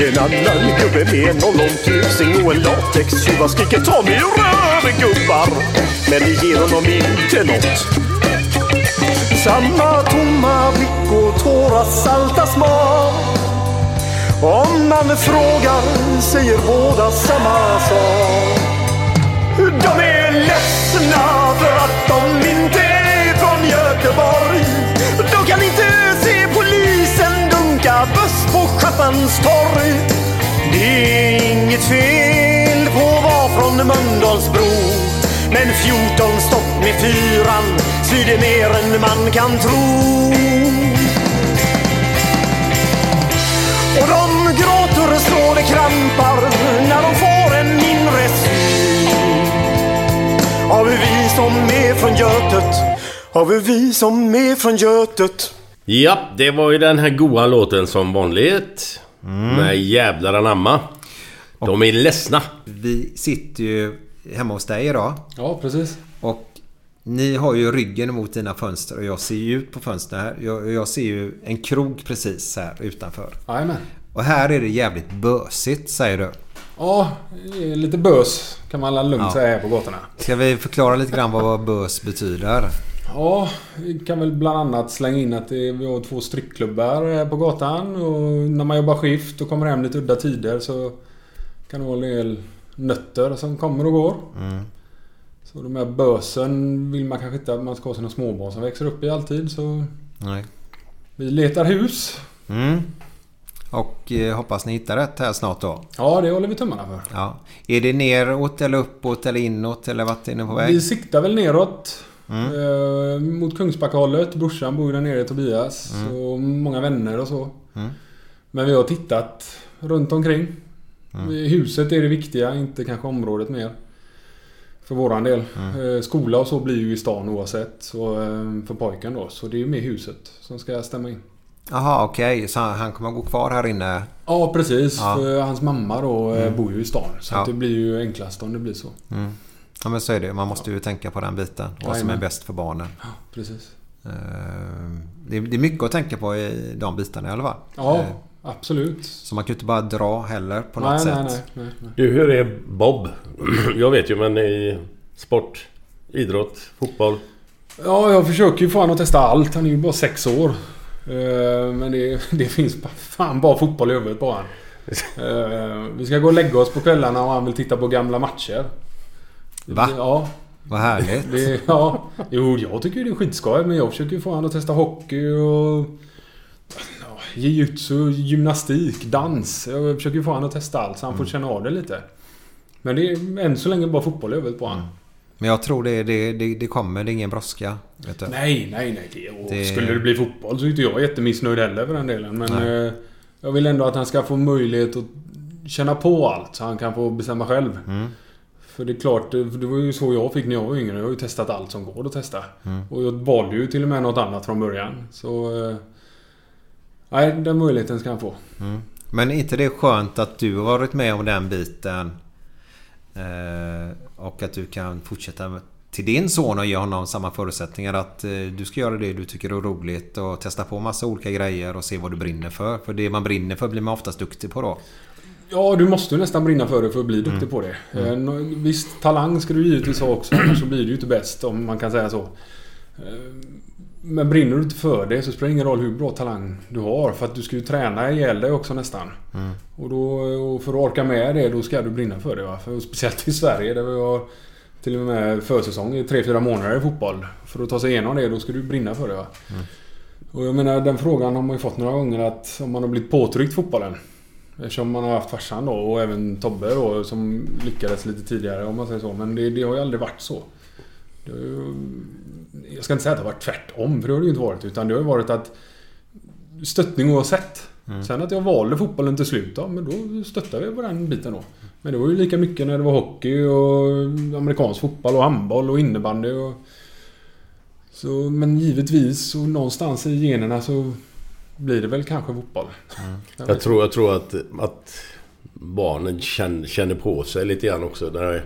En annan gubbe med en tusing och en latextjuva skriker ta mig ur röven gubbar. Men det ger honom inte nåt. Samma tomma blick och tårar salta smak. Om man frågar säger båda samma sak. De är ledsna för att de inte är från Göteborg. Schappans torg. Det är inget fel på att vara från Mölndalsbro. Men 14 stopp med fyran svider mer än man kan tro. Och de gråter så det krampar när de får en mindre syn. Har vi vi som är från Götet? Har vi vi som är från Götet? Ja, det var ju den här goa låten som vanligt. Med jävlar anamma. De är ledsna. Vi sitter ju hemma hos dig idag. Ja, precis. Och ni har ju ryggen mot dina fönster och jag ser ju ut på fönstren här. Jag, jag ser ju en krog precis här utanför. Jajamän. Och här är det jävligt bösigt säger du. Ja, lite bös kan man lugnt Ja. säga här på gatorna. Ska vi förklara lite grann vad bös betyder? Ja, vi kan väl bland annat slänga in att vi har två strickklubbar här på gatan och när man jobbar skift och kommer hem lite udda tider så kan det vara en del nötter som kommer och går. Mm. Så de här bösen vill man kanske inte att man ska ha sina småbarn som växer upp i alltid så Nej. vi letar hus. Mm. Och eh, hoppas ni hittar rätt här snart då. Ja, det håller vi tummarna för. Ja. Är det neråt eller uppåt eller inåt eller vart är ni på väg? Vi siktar väl neråt. Mm. Eh, mot Kungsbackahållet. Brorsan bor ju där nere, Tobias. Mm. Och många vänner och så. Mm. Men vi har tittat runt omkring. Mm. Huset är det viktiga, inte kanske området mer. För våran del. Mm. Eh, Skola och så blir ju i stan oavsett. Så, eh, för pojken då. Så det är ju mer huset som ska stämma in. Jaha, okej. Så han kommer gå kvar här inne? Ja, precis. Ja. För hans mamma då eh, Mm. bor ju i stan. Så Ja. det blir ju enklast om det blir så. Mm. Ja men så är det. Man måste ju tänka på den biten. Vad som är bäst för barnen. Precis. Eh, Det är, mycket att tänka på i de bitarna i alla fall. Ja, Eh, absolut. Så man kan ju inte bara dra heller på något Nej, sätt. nej, nej, nej, nej. Du, hur är Bob? Jag vet ju men i sport, idrott, fotboll. Ja, jag försöker ju få honom att testa allt. Han är ju bara sex år. Eh, Men det, det finns fan bara fotboll i huvudet på. Eh, Vi ska gå och lägga oss på kvällarna och han vill titta på gamla matcher. Va? Ja. Vad härligt. Det, ja. Jo, jag tycker det är skitskoj. Men jag försöker få honom att testa hockey och... ja, Jiu-jitsu, gymnastik, dans. Jag försöker få honom att testa allt så han får Mm. känna av det lite. Men det är än så länge bara fotboll huvudet på honom. Men jag tror det, det, det, det kommer. Det är ingen brådska. Nej, nej, nej. Det, Det- Skulle det bli fotboll så är inte jag jättemissnöjd heller för den delen. Men Nej. eh, jag vill ändå att han ska få möjlighet att känna på allt så han kan få bestämma själv. Mm. För det är klart, det, var ju så jag fick när jag var yngre. Jag har ju testat allt som går att testa. Mm. Och jag valde ju till och med något annat från början. Så... eh, Nej, den möjligheten ska han få. Mm. Men är inte det skönt att du har varit med om den biten? Eh, och att du kan fortsätta till din son och ge honom samma förutsättningar. Att eh, du ska göra det du tycker är roligt och testa på massa olika grejer och se vad du brinner för. För det man brinner för blir man oftast duktig på då. Ja, du måste ju nästan brinna för det för att bli duktig Mm. på det. Mm. Eh, Visst, talang ska du givetvis ha också. Annars så blir du ju inte bäst om man kan säga så. Eh, Men brinner du inte för det så spelar det ingen roll hur bra talang du har. För att du ska ju träna ihjäl dig också nästan. Mm. Och, då, och för att orka med det, då ska du brinna för det. Va? För, speciellt i Sverige där vi har till och med försäsong i 3-4 månader i fotboll. För att ta sig igenom det, då ska du brinna för det. Va? Mm. Och jag menar, den frågan har man ju fått några gånger att om man har blivit påtryckt fotbollen. Eftersom man har haft farsan då och även Tobbe då som lyckades lite tidigare om man säger så. Men det, det har ju aldrig varit så. Ju, jag ska inte säga att det har varit tvärtom, för det har det ju inte varit. Utan det har ju varit att stöttning oavsett. Mm. Sen att jag valde fotbollen till slut, ja, men då stöttade vi på den biten då. Men det var ju lika mycket när det var hockey och amerikansk fotboll och handboll och innebandy och... Så, men givetvis, och någonstans i generna så blir det väl kanske fotboll. Jag Jag vet tror, jag tror att, att barnen känner, känner på sig lite grann också. När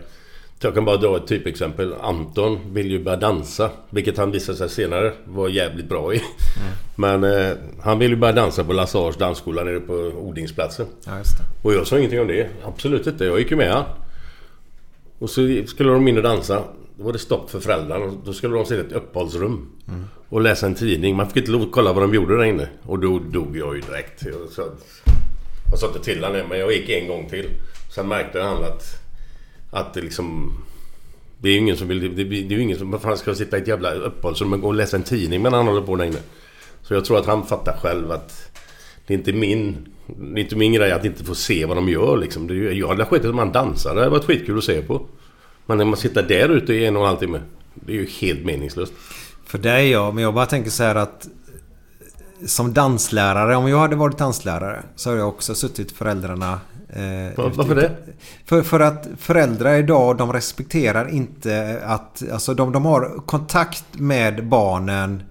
Jag kan bara dra ett typexempel. Anton vill ju börja dansa. Vilket han visade sig senare var jävligt bra i. Men eh, han vill ju börja dansa på Lassars dansskola nere på Odingsplatsen. Ja, just det. Och jag sa ingenting om det. Absolut inte. Jag gick ju med han. Och så skulle de in och dansa. Då var det stopp för föräldrarna. Då skulle de sitta i ett uppehållsrum. Mm. Och läsa en tidning. Man fick inte lov att kolla vad de gjorde där inne. Och då dog jag ju direkt. Jag sa, jag sa inte till honom men jag gick en gång till. Sen märkte han att... Att det liksom... Det är ju ingen som vill... Det, det är ju ingen som... Vad fan ska jag sitta i ett jävla uppehållsrum och gå och läsa en tidning medan han håller på där inne. Så jag tror att han fattar själv att... Det är inte min... Det är inte min grej att inte få se vad de gör liksom. Det är, jag hade skitit om han dansade. Det hade varit skitkul att se på. Men när man sitter där ute i en och en halv timme. Det är ju helt meningslöst. För det är jag, men jag bara tänker så här att som danslärare, om jag hade varit danslärare så hade jag också suttit föräldrarna... Eh, varför det? För, för att föräldrar idag, de respekterar inte att... Alltså de, de har kontakt med barnen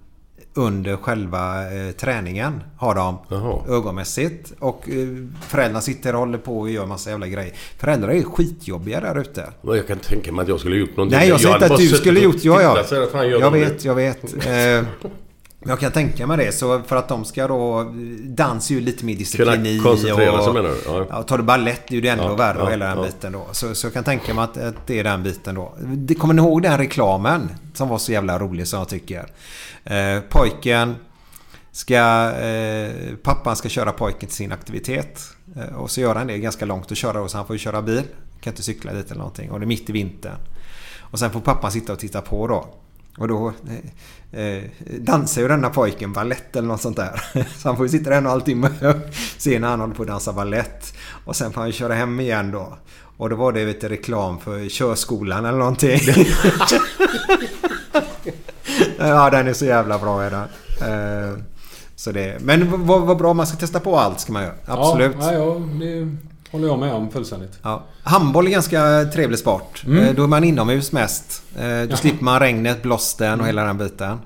under själva eh, träningen. Har de ögonmässigt. Och eh, föräldrarna sitter och håller på och gör massa jävla grejer. Föräldrar är skitjobbiga där ute. Jag kan tänka mig att jag skulle gjort någonting. Nej, jag säger inte att du skulle gjort... Ja, ja. tittat så här, fan, gör Jag vet, det? jag vet. Eh, jag kan tänka mig det. Så för att de ska då... Dans är ju lite mer disciplin Kunna koncentrera och, sig, menar du? Ja. Ja, tar du balett är ju det ändå Ja, värre ja, hela den ja. biten då. Så, så jag kan tänka mig att, att det är den biten då. Det- Kommer ni ihåg den reklamen? Som var så jävla rolig som jag tycker. Eh, pojken ska... Eh, pappan ska köra pojken till sin aktivitet. Eh, och så gör han det ganska långt att köra och så han får ju köra bil. Kan inte cykla dit eller någonting. Och det är mitt i vintern. Och sen får pappan sitta och titta på då. Och då eh, eh dansar ju denna pojken ballett eller något sånt där. Så han får ju sitta där en och en halv timme och se när han håller på att dansa ballett. Och sen får han ju köra hem igen då. Och då var det lite reklam för körskolan eller någonting. ja, den är så jävla bra är den. Eh, Så det, men vad, vad bra, man ska testa på allt ska man göra. Absolut. Ja, ja, det håller jag med om fullständigt. Ja. Handboll är ganska trevlig sport. Mm. Eh, Då är man inomhus mest. Eh, Då Jaha. slipper man regnet, blåsten och Mm. hela den biten.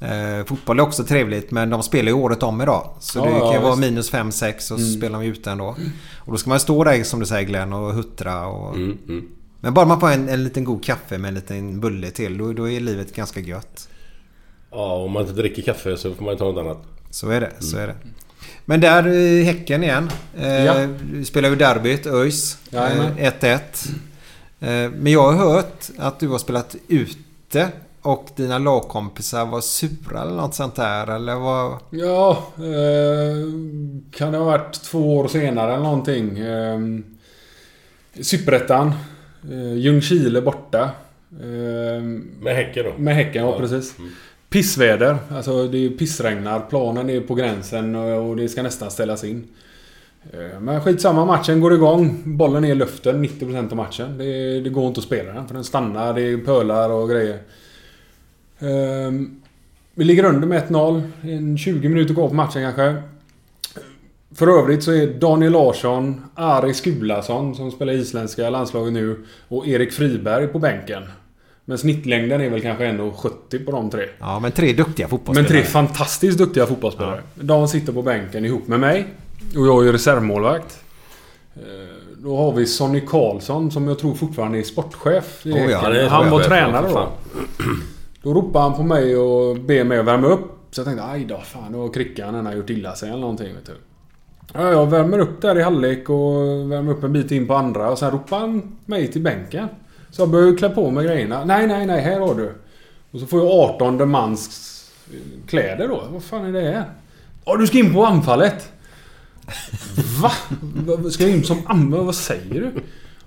Eh, fotboll är också trevligt men de spelar ju året om idag. Så Ja, det kan ja, ju vara visst. minus 5-6 och så Mm. spelar de ute ändå. Och då ska man stå där som du säger Glenn och huttra och... Mm, Men bara man får en, en liten god kaffe med en liten bulle till då, då är livet ganska gött. Ja, om man inte dricker kaffe så får man ta något annat. Så är det, så är det. Men där eh, Häcken igen. Eh, Ja. Spelar ju derbyt, ÖIS. Jajamän. Eh, 1-1. Eh, men jag har hört att du har spelat ute och dina lagkompisar var sura eller något sånt där. Eller vad? Ja, eh, kan det ha varit två år senare eller någonting. Eh, Superettan. Eh, Ljungskile borta. Eh, Med Häcken då? Med Häcken, ja Ja. precis. Pissväder. Alltså det pissregnar. Planen är på gränsen och det ska nästan ställas in. Eh, men skitsamma, matchen går igång. Bollen är i luften 90% av matchen. Det, det går inte att spela den för den stannar. Det är pölar och grejer. Ehm, vi ligger under med 1-0. 20 minuter kvar på matchen kanske. För övrigt så är Daniel Larsson, Ari Skulason som spelar i isländska landslaget nu och Erik Friberg på bänken. Men snittlängden är väl kanske ändå 70 på de tre. Ja, men tre duktiga Men fotbollsspelare. tre fantastiskt duktiga fotbollsspelare. De sitter på bänken ihop med mig. Och jag är reservmålvakt. Eh, Då har vi Sonny Karlsson som jag tror fortfarande är sportchef. i Oh ja, han var tränare då. Då ropade han på mig och ber mig att värma upp. Så jag tänkte aj då, fan då har Krickan han har gjort illa sig eller någonting. Vet du. Ja, jag värmer upp där i halvlek och värmer upp en bit in på andra och sen ropar han mig till bänken. Så jag börjar klä på mig grejerna. Nej, nej, nej, här har du. Och så får jag 18 mans kläder då. Vad fan är det här? Ja, du ska in på anfallet. Va? Va- Ska jag in som anfallare? Vad säger du?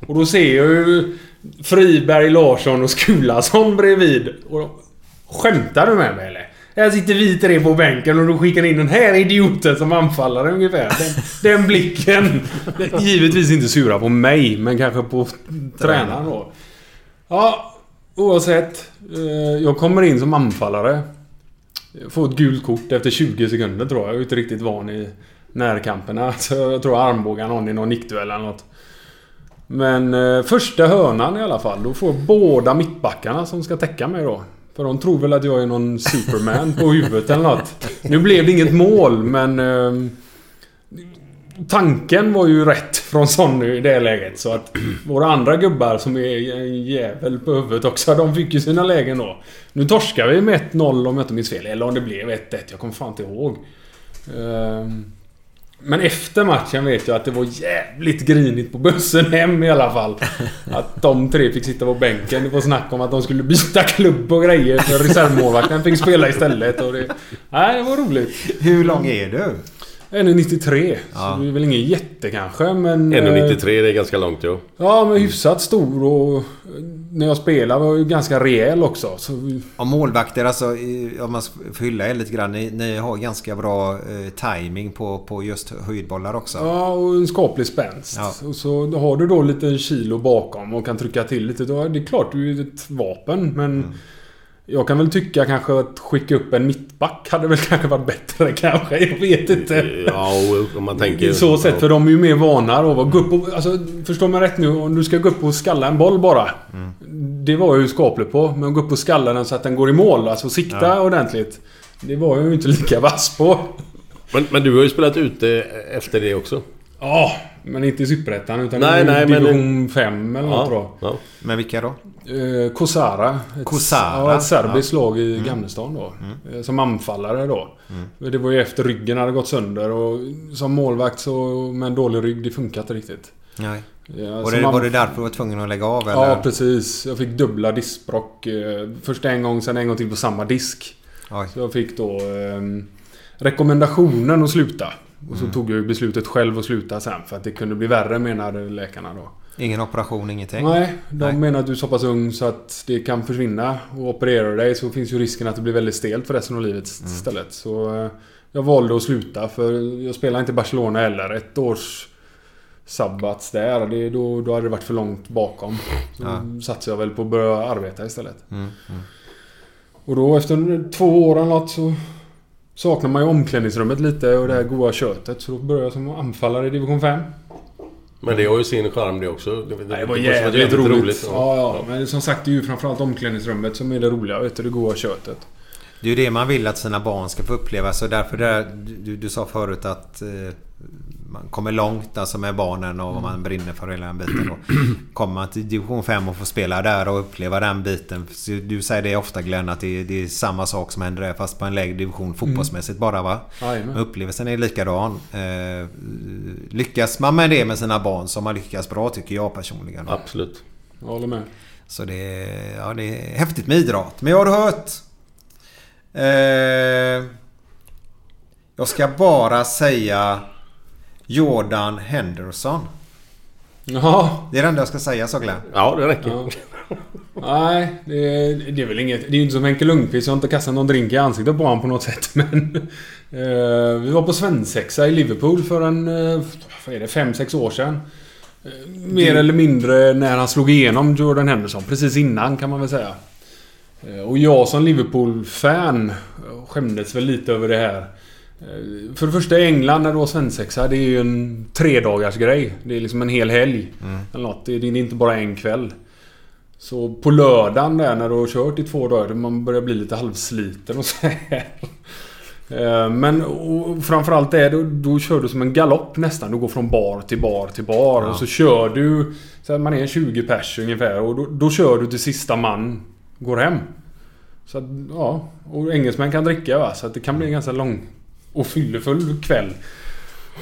Och då ser jag ju Friberg, Larsson och Skulason bredvid. Och de, Skämtar du med mig eller? Här sitter vi tre på bänken och du skickar in den här idioten som anfallare ungefär. Den, den blicken. Givetvis inte sura på mig, men kanske på tränaren då. Ja, oavsett. Eh, jag kommer in som anfallare. Jag får ett gult kort efter 20 sekunder tror jag. Jag är inte riktigt van i närkamperna. Så jag tror jag armbågar någon i någon nickduell eller något. Men eh, första hörnan i alla fall. Då får båda mittbackarna som ska täcka mig då. För de tror väl att jag är någon Superman på huvudet eller något. Nu blev det inget mål men... Ehm, Tanken var ju rätt från Sonny i det läget. Så att våra andra gubbar som är en jävel på huvudet också, de fick ju sina lägen då. Nu torskar vi med 1-0 om jag inte minns fel. Eller om det blev 1-1. Jag kommer fan inte ihåg. Ehm, men efter matchen vet jag att det var jävligt grinigt på bussen hem i alla fall. Att de tre fick sitta på bänken. Det var snack om att de skulle byta klubb och grejer för reservmålvakten fick spela istället. Och det, nej, det var roligt. Hur lång är du? 1,93. Ja. Så det är väl ingen jätte kanske men... eh, 1,93 det är ganska långt jo. Ja men hyfsat stor och... eh, När jag spelade var jag ju ganska rejäl också. Så, Om målvakter, alltså om man ska fylla er lite grann. Ni, ni har ganska bra eh, timing på, på just höjdbollar också. ja, och en skaplig spänst. Ja. Och så har du då lite kilo bakom och kan trycka till lite. Då är det klart du är ett vapen men... Mm. Jag kan väl tycka kanske att skicka upp en mittback hade väl kanske varit bättre kanske. Jag vet inte. Ja, och om man tänker... I så sätt, för de är ju mer vana att gå upp och... Alltså, förstår mig rätt nu, om du ska gå upp och skalla en boll bara. Det var jag ju skaplig på. Men att gå upp och skalla den så att den går i mål, alltså sikta Ja. ordentligt. Det var jag ju inte lika vass på. Men, men du har ju spelat ute efter det också. Ja, men inte i Superettan utan Nej, i nej, division 5 eller något då. Ja. Men vilka då? Eh, Kosara. Ett, Kosara? Ja, ett serbiskt Ja. lag i Mm. Gamlestan då. Eh, Som anfallare då. Det var ju efter ryggen hade gått sönder och som målvakt så med en dålig rygg, det funkar inte riktigt. Nej. Ja, Var som det, var anf- det därför du var tvungen att lägga av eller? Ja, precis. Jag fick dubbla diskbråck. eh, Först en gång, sen en gång till på samma disk. Oj. Så jag fick då eh, rekommendationen att sluta. Och så Mm. tog jag beslutet själv att sluta sen för att det kunde bli värre menade läkarna då. Ingen operation, ingenting? Nej, de Nej. menar att du är så pass ung så att det kan försvinna. Och opererar du dig så finns ju risken att det blir väldigt stelt för resten av livet Mm. istället. Så eh, jag valde att sluta för jag spelar inte Barcelona heller. Ett års sabbats där, det, då, då hade det varit för långt bakom. Så Ja. satsade jag väl på att börja arbeta istället. Mm, mm. Och då efter två år eller något så saknar man ju omklädningsrummet lite och det här goa köttet. Så då började jag som anfallare i division 5. Men det har ju sin charm det också. Det, det, Det var måste jävligt vara roligt. Ja, ja. Men som sagt, det är ju framförallt omklädningsrummet som är det roliga. Vet du, det goa köttet. Det är ju det man vill att sina barn ska få uppleva. Så därför där, du, du sa förut att eh, man kommer långt alltså med barnen och vad man brinner för hela den biten. Då. Kommer man till division 5 och får spela där och uppleva den biten. Du säger det ofta Glenn att det är, det är samma sak som händer där fast på en lägre division fotbollsmässigt bara va? Jajamän. Upplevelsen är likadan. Eh, lyckas man med det med sina barn så har man lyckats bra tycker jag personligen. Absolut. Jag håller med. Så det är, ja, det är häftigt med idrott. Men jag har hört... Eh, jag ska bara säga Jordan Henderson. Jaha. Det är det enda jag ska säga så Glenn. Ja, det räcker. Ja. Nej, det är, det är väl inget... Det är ju inte som Henke Lundqvist. Jag har inte kastat någon drink i ansiktet på honom på något sätt. Men... Eh, vi var på svensexa i Liverpool för en... Eh, vad är det? Fem, sex år sedan. Eh, mer Du- eller mindre när han slog igenom Jordan Henderson. Precis innan kan man väl säga. Eh, och jag som Liverpool-fan skämdes väl lite över det här. Eh, För det första i England när du var svensexa, det är ju en tredagars grej. Det är liksom en hel helg. Mm. Eller något. Det är inte bara en kväll. Så på lördagen där när du har kört i två dagar, man börjar bli lite halvsliten och så här. Eh, Men och framförallt det, då, då kör du som en galopp nästan. Du går från bar till bar till bar. Ja. Och så kör du... Så man är 20 pers ungefär. Och då, då kör du till sista man går hem. Så att, ja. Och engelsmän kan dricka va. Så att det kan bli ganska lång och fyllefull kväll.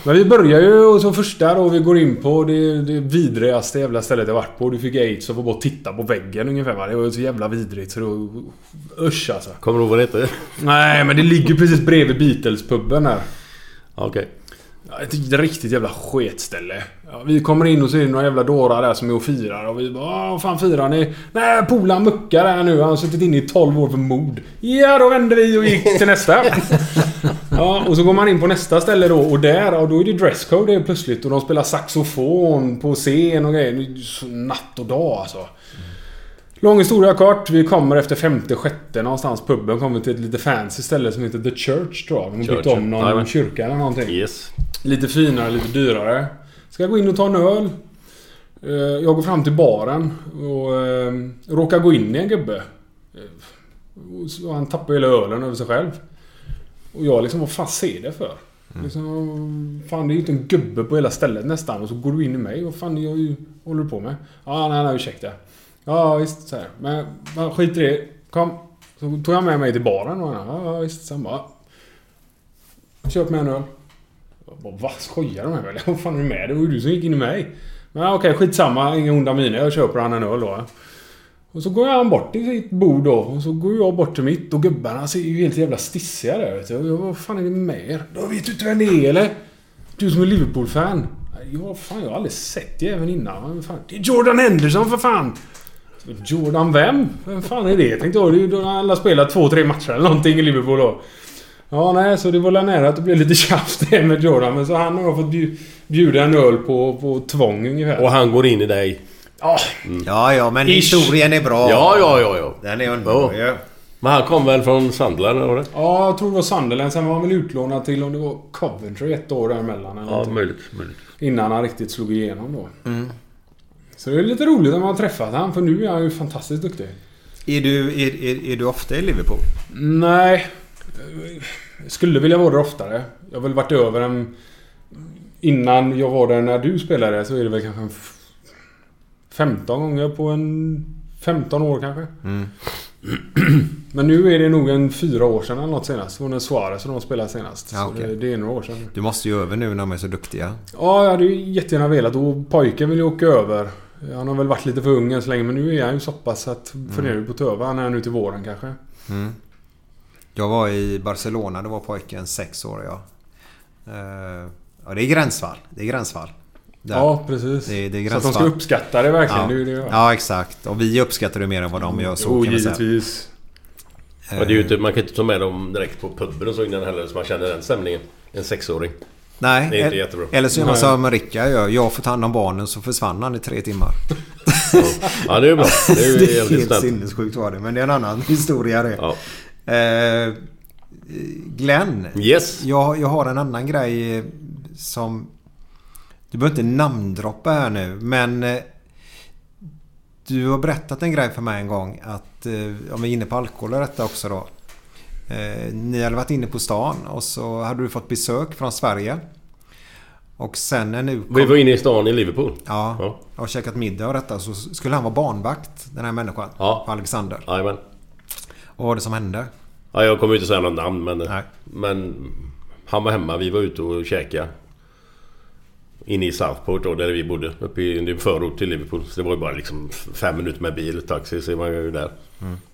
Men vi börjar ju så första då vi går in på det, det vidrigaste jävla stället jag varit på. Du fick aids och var bara titta på väggen ungefär va. Det var så jävla vidrigt så då... Usch alltså. Kommer du ihåg vad det heter? Nej men det ligger precis bredvid Beatles-puben här. Okej. Ja, Ett riktigt jävla sketställe. Ja, vi kommer in och så är det några jävla dårar där som är och firar och vi bara "Åh, vad fan firar ni? Nej, polaren muckar här nu. Han har suttit inne i 12 år för mord. Ja, då vände vi och gick till nästa. ja, och så går man in på nästa ställe då och där, och då är det dresscode helt plötsligt. Och de spelar saxofon på scen och grejer. Natt och dag alltså. Lång historia kort. Vi kommer efter femte, sjätte någonstans. Puben kommer till ett lite fancy ställe som heter The Church tror jag. De har byggt om någon kyrka eller någonting. Yes. Lite finare, lite dyrare. Ska gå in och ta en öl. Eh, Jag går fram till baren och eh, råkar gå in i en gubbe. Eh, och Han tappar hela ölen över sig själv. Och jag liksom, vad fan ser det för? Liksom, fan det är ju inte en gubbe på hela stället nästan. Och så går du in i mig. Vad fan jag, ju- håller du på med? Ja, nej, nej ursäkta. Ja, visst. Så här. Men, skit i det. Kom. Så tog han med mig till baren. Och han, ja, visst. Sen bara... Köp med en öl. Bara, Va? Skojar de med mig? Vad fan är du med? Det var ju du som gick in i mig. Men okej, okej, skitsamma. Inga onda miner. Jag köper han en öl då. Och så går han bort till sitt bord då. Och så går jag bort till mitt. Och gubbarna ser ju helt jävla stissiga där. Vet du. Och jag, vad fan är det med er? Då vet du inte vem det är eller? Du som är Liverpool-fan. Ja, fan jag har aldrig sett jäveln innan. Men fan, det är Jordan Henderson för fan! Jordan vem? Vem fan är det? Tänkte jag. Det är ju då alla spelat två, tre matcher eller någonting i Liverpool då. Ja, nej, så det var väl nära att det blev lite tjafs där med Jordan. Men så han har fått bju- bjuda en öl på, på tvång ungefär. Och han går in i dig. Ja, Ja, ja, men Ish. historien är bra. Ja, ja, ja, ja. Den är underbar Ja. Men han kom väl från Sunderland, eller var det? Ja, jag tror det var Sunderland. Sen var han väl utlånad till om det var Coventry ett år däremellan. eller Ja, någonting. möjligt. möjligt. Innan han riktigt slog igenom då. Så det är lite roligt att man har träffat han för nu är han ju fantastiskt duktig. Är du, är, är, är du ofta i Liverpool? Nej. Skulle vilja vara där oftare. Jag har väl varit över en... Innan jag var där när du spelade så är det väl kanske en... f- 15 gånger på en... 15 år kanske. Mm. Men nu är det nog en fyra år sedan eller något senast. Det var när Suarez och de spelade senast. Ja, okej. det, det är några år sedan. Du måste ju över nu när de är så duktiga. Ja, jag hade ju jättegärna velat. Och pojken vill ju åka över. Han har väl varit lite för ung än så länge. Men nu är han ju så pass att... Funderar ju på att ta över. Han är nu till våren kanske. Mm. Jag var i Barcelona, då var pojken sex år ja. Eh, Ja, det är gränsfall. Det är gränsfall. Där. Ja, precis. Det, det är så att de ska uppskatta det verkligen. Ja. Det är det. ja, exakt. Och vi uppskattar det mer än vad de gör. Så Jo, givetvis. Ja, det är ju inte, man kan inte ta med dem direkt på puben och så innan heller så man känner den stämningen. En sexåring. Nej, Det är inte jättebra. Eller så gör man som Rickard gör. Jag får ta hand om barnen så försvann han i tre timmar. Ja, det är bra. Det är ju det är helt sinnessjukt var det. Men det är en annan historia det. Ja. Eh, Glenn. Yes. Jag, jag har en annan grej som... Du behöver inte namndroppa här nu men... eh, Du har berättat en grej för mig en gång att... eh, Om vi är inne på alkohol och detta också då. Ni hade varit inne på stan och så hade du fått besök från Sverige. Och sen när nu... Vi var inne i stan i Liverpool. Ja, Ja. och käkat middag och detta så skulle han vara barnvakt den här människan. Ja. Alexander. Jajamän. Och vad var det som hände? Ja, jag kommer inte säga något namn men... Nej. Men... Han var hemma, vi var ute och käkade. Inne i Southport då, där vi bodde. Uppe i en förort till Liverpool. Så det var ju bara liksom fem minuter med bil, taxi, så var jag ju där.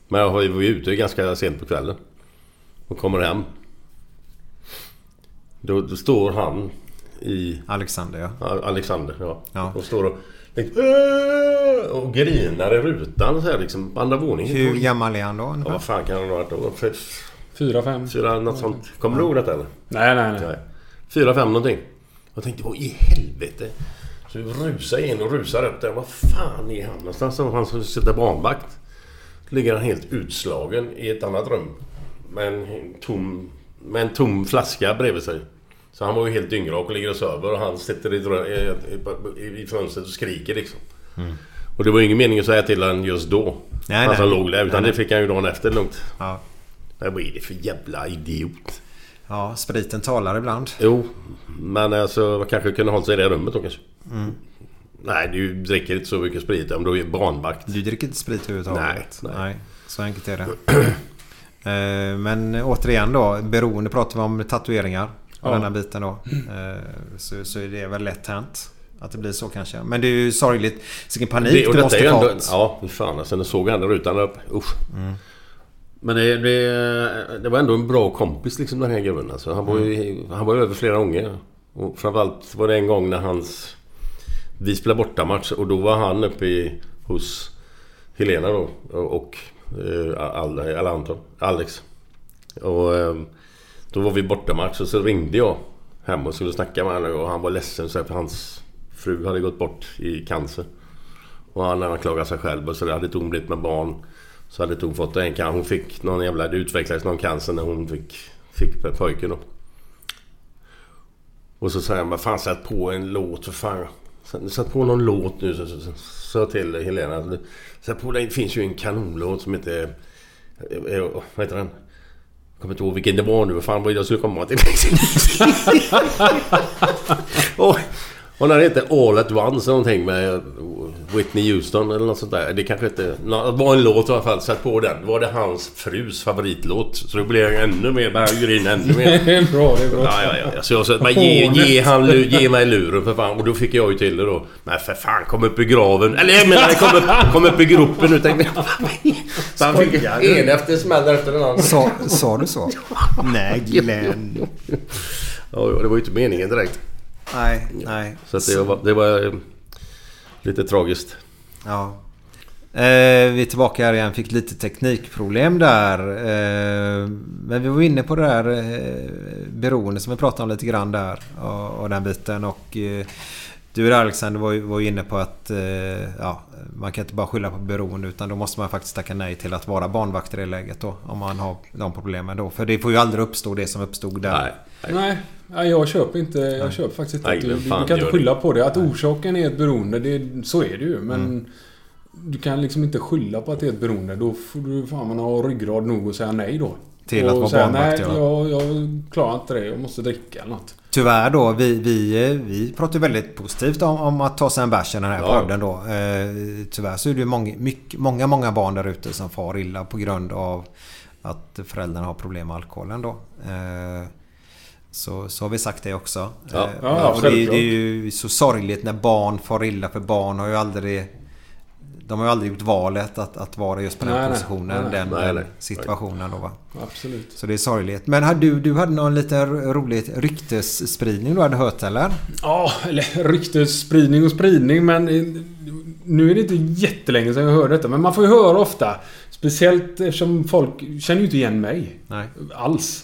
Men vi var ju ute ganska sent på kvällen. Och kommer hem. Då, då står han i... Alexander. Ja, Alexander, ja. Ja. Och står och... liksom! Och grinar i rutan så här liksom. På andra våningen. Hur gammal är han då Ja, vad fan kan han ha varit då? För- Fyra, fem. Fyra, något sånt. Kommer du ihåg detta eller? Nej, nej, nej. Nej. Fyra, fem någonting. Jag tänkte, vad i helvete? Så vi rusar in och rusar upp där. Vad fan är han någonstans? Så Han som sitter barnvakt. Så ligger han helt utslagen i ett annat rum. Med en tom, med en tom flaska bredvid sig. Så han var ju helt dyngrak och ligger och söver och han sitter i, i, i, fönstret och skriker liksom. Och det var ju ingen mening att säga till honom just då. Nej, han som nej. låg där. Utan Nej, det fick han ju dagen efter lugnt. Ja. Men vad är det för jävla idiot? ja, spriten talar ibland. Jo, men alltså man kanske kunde hållit sig i det rummet då kanske. Nej, du dricker inte så mycket sprit om du är barnvakt. Du dricker inte sprit överhuvudtaget? Nej, nej. så enkelt är det. Eh, Men återigen då, beroende pratar vi om tatueringar. Och Ja. den här biten då. Eh, Så, så är det väl lätt hänt. Att det blir så kanske. Men det är ju sorgligt. Vilken panik Det, och detta måste ha. Ja, fy fan. När såg han där rutan upp. Usch. Men det, det, det var ändå en bra kompis liksom den här gubben. Alltså, han, var ju, han var över flera gånger. Och framförallt var det en gång när hans... Vi spelade bortamatch och då var han uppe i, hos Helena då. Och, och eh, Al, eller Anton, Alex. Och eh, då var vi bortamatch och så ringde jag hem och skulle snacka med honom och han var ledsen så här, för hans fru hade gått bort i cancer. Och han anklagade sig själv och så där. hade inte hon blivit med barn. Så hade inte hon fått en cancer. Hon fick någon jävla... Det utvecklades någon cancer när hon fick, fick pojken då. Och så säger han bara fan sätt på en låt för fan. Sätt- på någon låt nu så, sa jag till Helena. Sätt på det finns ju en kanonlåt som heter... Eh, eh, vad heter den? Jag kommer inte ihåg vilken det var nu. Vad fan var det jag skulle komma till? och, och när det inte All at Once någonting med Whitney Houston eller något sånt där. Det kanske inte... Det var en låt i alla fall. Sätt på den. Var det hans frus favoritlåt. Så då blev jag ännu mer... Började in ännu mer. Det är bra, det är bra. Ja, ja, ja. Så jag sa men ge, ge, han, ge mig luren för fan. Och då fick jag ju till det då. Men för fan, kom upp i graven. Eller jag menar, kom upp, kom upp i gropen nu tänkte jag. Så han fick en efter smäll efter den andra. Sa, sa du så? Nej Glenn. Ja, det var ju inte meningen direkt. Nej, nej. Så att det var, det var eh, lite tragiskt. Ja. Eh, vi är tillbaka här igen. Fick lite teknikproblem där. Eh, men vi var inne på det där eh, beroende som vi pratade om lite grann där. Och, och den biten. Och eh, du Alexander var var inne på att eh, ja, man kan inte bara skylla på beroende utan då måste man faktiskt tacka nej till att vara barnvakt i läget då. Om man har de problemen då. För det får ju aldrig uppstå det som uppstod där. Nej, nej, jag köper inte... Jag köper faktiskt inte Nej, att du, du fan kan inte skylla på det. Att orsaken är ett beroende, det, så är det ju. Men Mm. du kan liksom inte skylla på att det är ett beroende. Då får du fan man ha ryggrad nog att säga nej då. Till och att vara säga, barnvakt, Nej, ja. jag, jag klarar inte det. Jag måste dricka eller något. Tyvärr då, vi, vi, eh, vi pratar väldigt positivt om, om att ta sig en bärs i den här Ja. podden då. Eh, tyvärr så är det ju många, mycket, många, många barn där ute som far illa på grund av att föräldrarna har problem med alkoholen då. Eh, så, så har vi sagt det också. Ja. Eh, Ja, och det, det är ju så sorgligt när barn far illa för barn har ju aldrig de har ju aldrig gjort valet att, att vara just på den Nej, positionen, Nej, den, Nej, den nej. situationen då va. Absolut. Så det är sorgligt. Men hade du, du hade någon liten rolig ryktesspridning du hade hört eller? Ja, eller ryktesspridning och spridning men... eh, Nu är det inte jättelänge sedan jag hörde detta men man får ju höra ofta. Speciellt eftersom folk känner ju inte igen mig. Nej. Alls.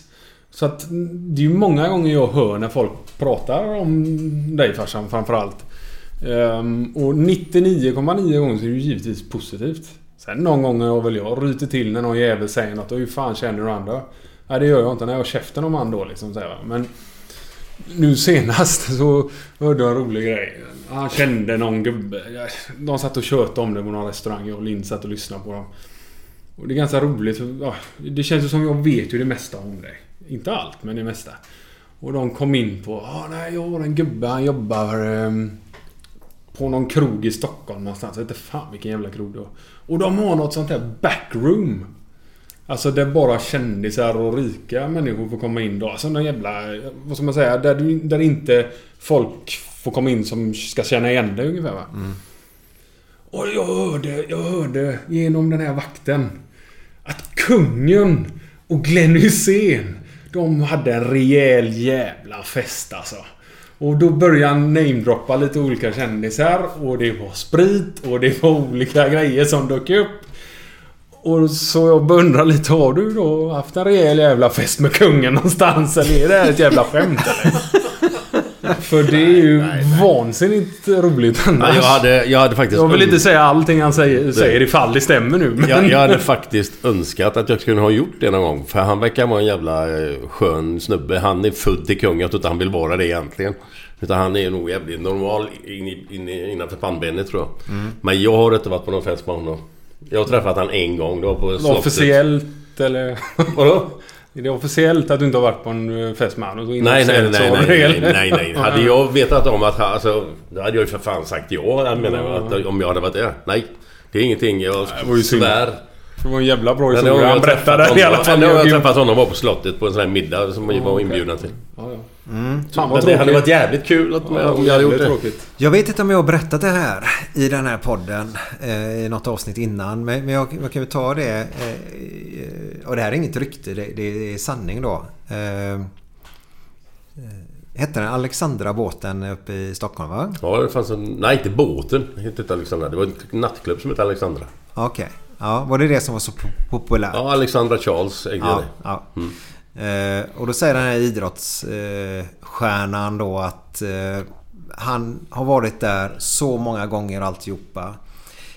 Så att det är ju många gånger jag hör när folk pratar om dig farsan framförallt. Um, och 99,9 gånger så är det ju givetvis positivt. Sen någon gång har väl jag ryter till när någon jävel säger något och hur fan känner du andra? Nej det gör jag inte när jag har käften om han då liksom. Så här. Men nu senast så hörde jag en rolig grej. Han kände någon gubbe. De satt och tjötade om det på någon restaurang. Jag och Linn satt och lyssnade på dem. Och det är ganska roligt. För, ja, det känns ju som jag vet ju det mesta om dig. Inte allt, men det mesta. Och de kom in på... Ah, nej, jag har en gubbe. Han jobbar ehm, på någon krog i Stockholm någonstans. Jag vet inte fan vilken jävla krog det var. Och de har något sånt här backroom. Alltså där bara kändisar och rika människor får komma in då. Alltså någon jävla... Vad ska man säga? Där, du, där inte folk får komma in som ska känna igen dig ungefär va? Och jag hörde, jag hörde genom den här vakten att kungen och Glenn Hysén de hade en rejäl jävla fest alltså. Och då började han namedroppa lite olika kändisar och det var sprit och det var olika grejer som dök upp. Och så jag undrar lite, har du då haft en rejäl jävla fest med kungen någonstans? Eller är det här ett jävla skämt eller? För det är ju vansinnigt roligt annars. Ja, jag, hade, jag hade faktiskt... Jag vill inte säga allting han säger, säger ifall det stämmer nu. Men... Jag, jag hade faktiskt önskat att jag skulle ha gjort det någon gång. För han verkar vara en jävla eh, skön snubbe. Han är född till kung. Jag tror inte han vill vara det egentligen. Utan han är nog jävligt normal in, in, i- innanför pannbenet tror jag. Mm. Men jag har inte varit på någon fest med honom. Jag har träffat han en gång. Det var på slottet. Officiellt eller? Vadå? Är det officiellt att du inte har varit på en eh, fest med honom? Nej, nej, nej, nej, nej, regel? nej, nej. Hade jag vetat om att alltså, då hade jag ju för fan sagt ja. Jag menar jag, att, om jag hade varit det. Nej. Det är ingenting. Jag svär. Det var en jävla bra historia. Han berättade honom- i alla fall. Jag har Jag- träffat honom var på slottet på en sån här middag som vi var inbjudna till. Ja, ja. Mm. Fan vad det hade varit jävligt kul att, Ja, jag hade gjort det. tråkigt. Jag vet inte om jag har berättat det här i den här podden eh, i något avsnitt innan. Men, men jag, jag kan ju ta det. Eh, och det här är inget rykte, det, det är sanning då. Eh, eh, hette den Alexandra båten uppe i Stockholm va? Ja, det fanns en... Nej, inte båten. Det hette inte Alexandra. Det var en nattklubb som hette Alexandra. Okej. Ja, var det det som var så po- populärt? Ja, Alexandra Charles ägde Ja, det. ja. Eh, och då säger den här idrottsstjärnan då att eh, han har varit där så många gånger alltihopa.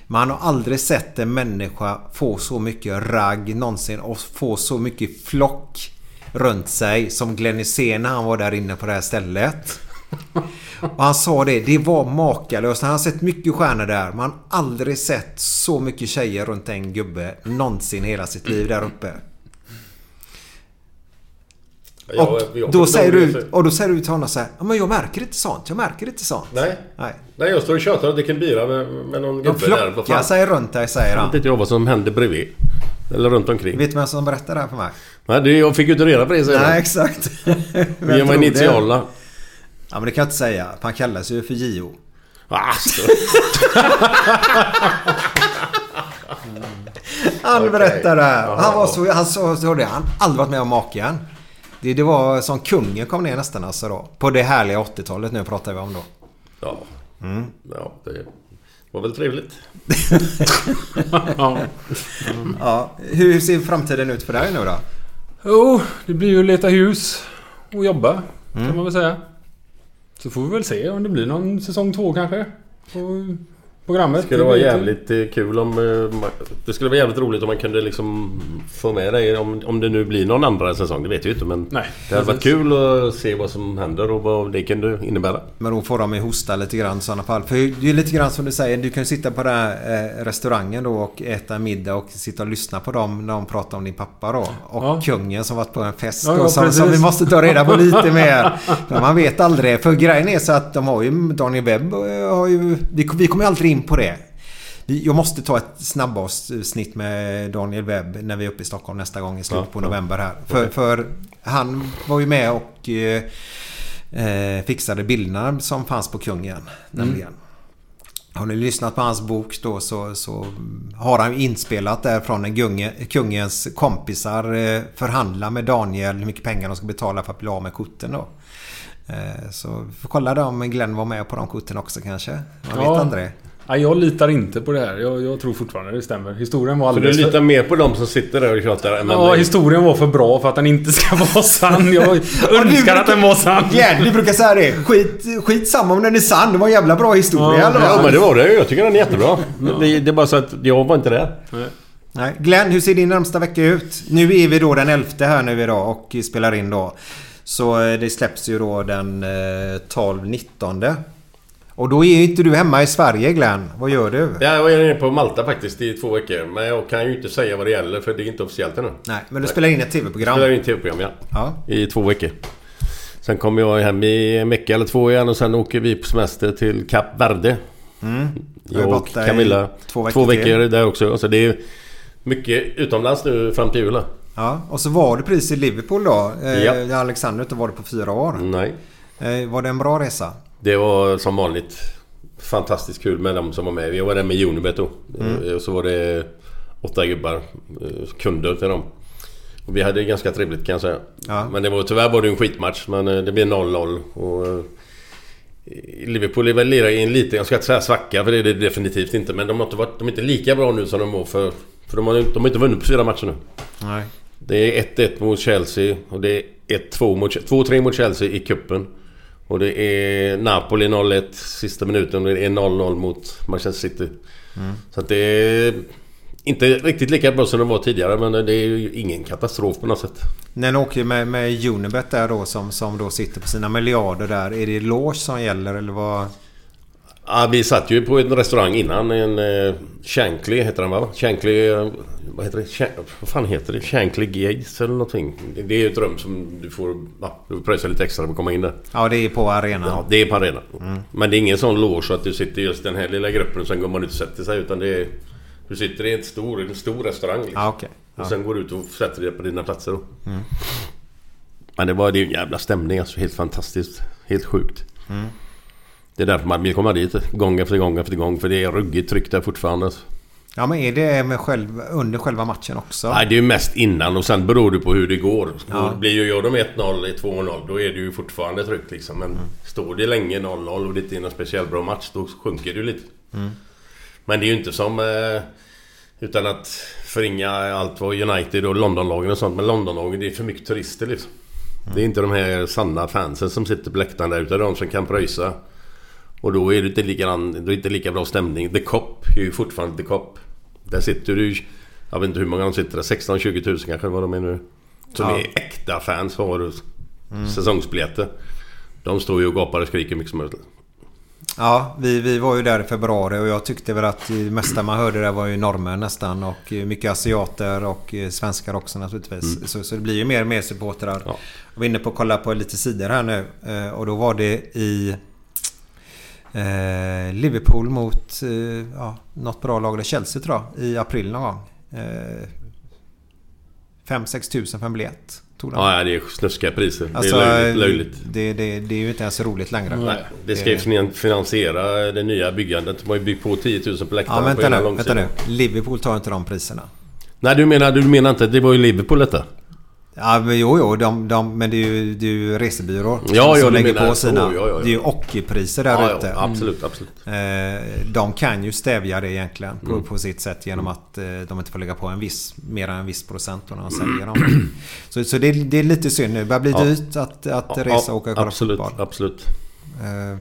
Men han har aldrig sett en människa få så mycket ragg någonsin och få så mycket flock runt sig som Glenn Hysén när han var där inne på det här stället. Och han sa det, det var makalöst. Han har sett mycket stjärnor där men han har aldrig sett så mycket tjejer runt en gubbe någonsin hela sitt liv där uppe. Jag- Och jag då, säger du, och då säger du till honom så här, men jag märker inte sånt, jag märker inte sånt. Nej. Nej. Nej, jag står och tjatar och dricker bira med, med någon De gubbe där. Flockar fan? sig runt dig säger Jag han. vet inte jag vad som hände bredvid. Eller runt omkring. Vet du vem som berättar det här för mig? Nej, det, jag fick ju inte reda på det sen. Nej, exakt. Ge mig det? Ja, men det kan jag inte säga. Han kallas ju för JO. Alltså. Han Okej. berättade det här. Han var så... Han sa så det. Han aldrig varit med om maken. Det, det var som kungen kom ner nästan alltså då. På det härliga 80-talet nu pratar vi om då. Ja. Mm. Ja, det var väl trevligt. ja. ja. Hur ser framtiden ut för dig nu då? Jo, det blir ju att leta hus och jobba. Mm. Kan man väl säga. Så får vi väl se om det blir någon säsong två kanske. Och programmet. Det skulle vara vet vi. jävligt eh, kul om... eh, Det skulle vara jävligt roligt om man kunde liksom få med dig om, om det nu blir någon andra säsong. Det vet vi ju inte men... Nej, det hade varit kul att se vad som händer och vad det kunde innebära. Men då får de ju hosta lite grann i sådana fall. För det är lite grann som du säger. Du kan ju sitta på den här eh, restaurangen då och äta middag och sitta och lyssna på dem när de pratar om din pappa då. Och Ja. kungen som varit på en fest Ja, då, ja, som, som vi måste ta reda på lite mer. Men man vet aldrig. För grejen är så att de har ju Daniel Webb har ju... Vi, vi kommer ju aldrig in på det. Jag måste ta ett snabbavsnitt med Daniel Webb när vi är uppe i Stockholm nästa gång i slutet på november här. För, för han var ju med och eh, eh, fixade bilderna som fanns på kungen. Nämligen. Har ni lyssnat på hans bok då så, så har han inspelat där från en gunge, kungens kompisar eh, förhandla med Daniel hur mycket pengar de ska betala för att bli av med korten då. Eh, så vi får kolla om Glenn var med på de korten också kanske. Man Ja. vet aldrig. Nej, jag litar inte på det här. Jag, jag tror fortfarande det stämmer. Historien var Så du alldeles litar mer på dem som sitter där och tjatar än Ja, historien var för bra för att den inte ska vara sann. Jag önskar att den var sann. Glenn, du brukar säga det. Skit, skit samma om den är sann. Det var en jävla bra historia Ja, eller Ja men det var det. Jag tycker den är jättebra. Det, det är bara så att jag var inte där. Nej. Glenn, hur ser din närmsta vecka ut? Nu är vi då den 11 här nu idag och spelar in då. Så eh, det släpps ju då den eh, 12-19. Och då är inte du hemma i Sverige Glenn. Vad gör du? Ja, Jag är nere på Malta faktiskt i två veckor. Men jag kan ju inte säga vad det gäller för det är inte officiellt ännu. Nej, men du spelar in ett TV-program. Spelar in tv-program ja. Ja. I två veckor. Sen kommer jag hem i en vecka eller två igen och sen åker vi på semester till Kap Verde. Mm. Jag har och Camilla. två veckor Två veckor till. där också. Så det är mycket utomlands nu fram till julen. Ja, och så var du precis i Liverpool då. Eh, Ja. Alexander inte varit på fyra år. Nej. Eh, var det en bra resa? Det var som vanligt fantastiskt kul med dem som var med. Vi var där med Unibet då. Mm. Eh, Och så var det åtta gubbar, eh, kunder till dem. Och vi hade ganska trevligt kan jag säga. Ja. Men det var, tyvärr var det en skitmatch. Men eh, det blev 0-0. Och eh, Liverpool är väl i en liten, jag ska inte säga svacka för det är det definitivt inte. Men de har inte, varit, de är inte lika bra nu som de var för... För de har, de har inte vunnit på fyra matcher nu. Nej. Det är 1-1 mot Chelsea och det är 1-2 mot 2-3 mot Chelsea i kuppen Och det är Napoli 0-1 sista minuten och det är 0-0 mot Manchester City. Mm. Så att det är inte riktigt lika bra som det var tidigare men det är ju ingen katastrof på något sätt. När ni åker med, med Unibet där då som, som då sitter på sina miljarder där. Är det loge som gäller eller vad? Ja, vi satt ju på en restaurang innan. En uh, Shankly heter den va? Shankly... eh, vad heter det? Shan- vad fan heter det? Shankly Gates eller någonting. Det, är ju ett rum som du får... Ja, du får pröjsa lite extra för att komma in där. Ja, det är på arenan. Ja, det är på arenan. Men det är ingen sån loge så att du sitter i just den här lilla gruppen och sen går man ut och sätter sig. Utan det är... Du sitter i en stor, en stor restaurang liksom. Ja, okej. Ja. Och sen går du ut och sätter dig på dina platser då. Mm. Men det var det är en jävla stämning alltså. Helt fantastiskt. Helt sjukt. Mm. Det är därför man vill komma dit gång efter gång efter gång. För det är ruggigt tryck där fortfarande. Ja, men är det med själv, under själva matchen också? Nej, det är ju mest innan och sen beror det på hur det går. Ja. Blir ju gör de 1-0 i 2-0 då är det ju fortfarande tryck liksom. Men Mm. står det länge 0-0 och det inte är någon speciellt bra match då sjunker det ju lite. Mm. Men det är ju inte som... Eh, utan att förringa allt vad United och Londonlagen och sånt. Men Londonlagen det är för mycket turister liksom. Det är inte de här sanna fansen som sitter på läktaren där utan de som kan pröjsa. Och då är det inte lika, då är det inte lika bra stämning. The Cop är ju fortfarande The Cop. Där sitter du... Jag vet inte hur många de sitter där. 16-20 tusen kanske vad de är nu. Som Ja. är äkta fans har Mm. säsongsbiljetter. De står ju och gapar och skriker mycket som möjligt. Ja, vi, vi var ju där i februari och jag tyckte väl att det mesta man hörde där var ju norrmän nästan och mycket asiater och eh, svenskar också naturligtvis. Mm. Så, så det blir ju mer och mer supportrar. Jag var inne på att kolla på lite sidor här nu eh, och då var det i eh, Liverpool mot eh, ja, något bra lag, eller Chelsea tror jag, i april någon gång. Eh, 5-6 tusen för en biljett. Tog de. Ja, det är snuskiga priser. Alltså, det är löjligt. löjligt. Det, det, det är ju inte ens roligt längre. Nej, det ska ju finan- finansiera det nya byggandet. De har ju byggt på 10 000 på Ja, läktaren på vänta hela nu, vänta nu. Liverpool tar inte de priserna. Nej, du menar, du menar inte det var ju Liverpool detta? Ja, men jo, jo. De, de, men det är ju, det är ju resebyråer Ja, som lägger menar på sina. Ja, ja, ja. Det är ju ockerpriser där Ja, ute. absolut, absolut. Eh, De kan ju stävja det egentligen på, Mm. på sitt sätt genom att eh, de inte får lägga på en viss, mer än en viss procent när de säljer dem. Så, så det, är- det är lite synd nu. Det börjar bli dyrt att, att resa och åka och kolla absolut, fotboll. absolut. Eh,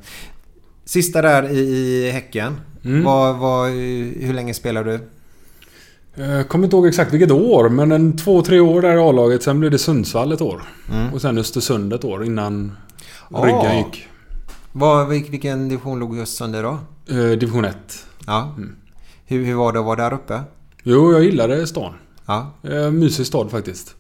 Sista där i, i Häcken. Mm. Vad, vad, hur länge spelar du? Jag kommer inte ihåg exakt vilket år, men en två, tre år där i A-laget. Sen blev det Sundsvall ett år. Mm. Och sen Östersund ett år innan Ah. ryggen gick. Vil- vilken division låg just under då? Eh, division 1. Ja. Hur, hur var det att vara där uppe? Jo, jag gillade stan. Ja. Eh, mysig stad faktiskt.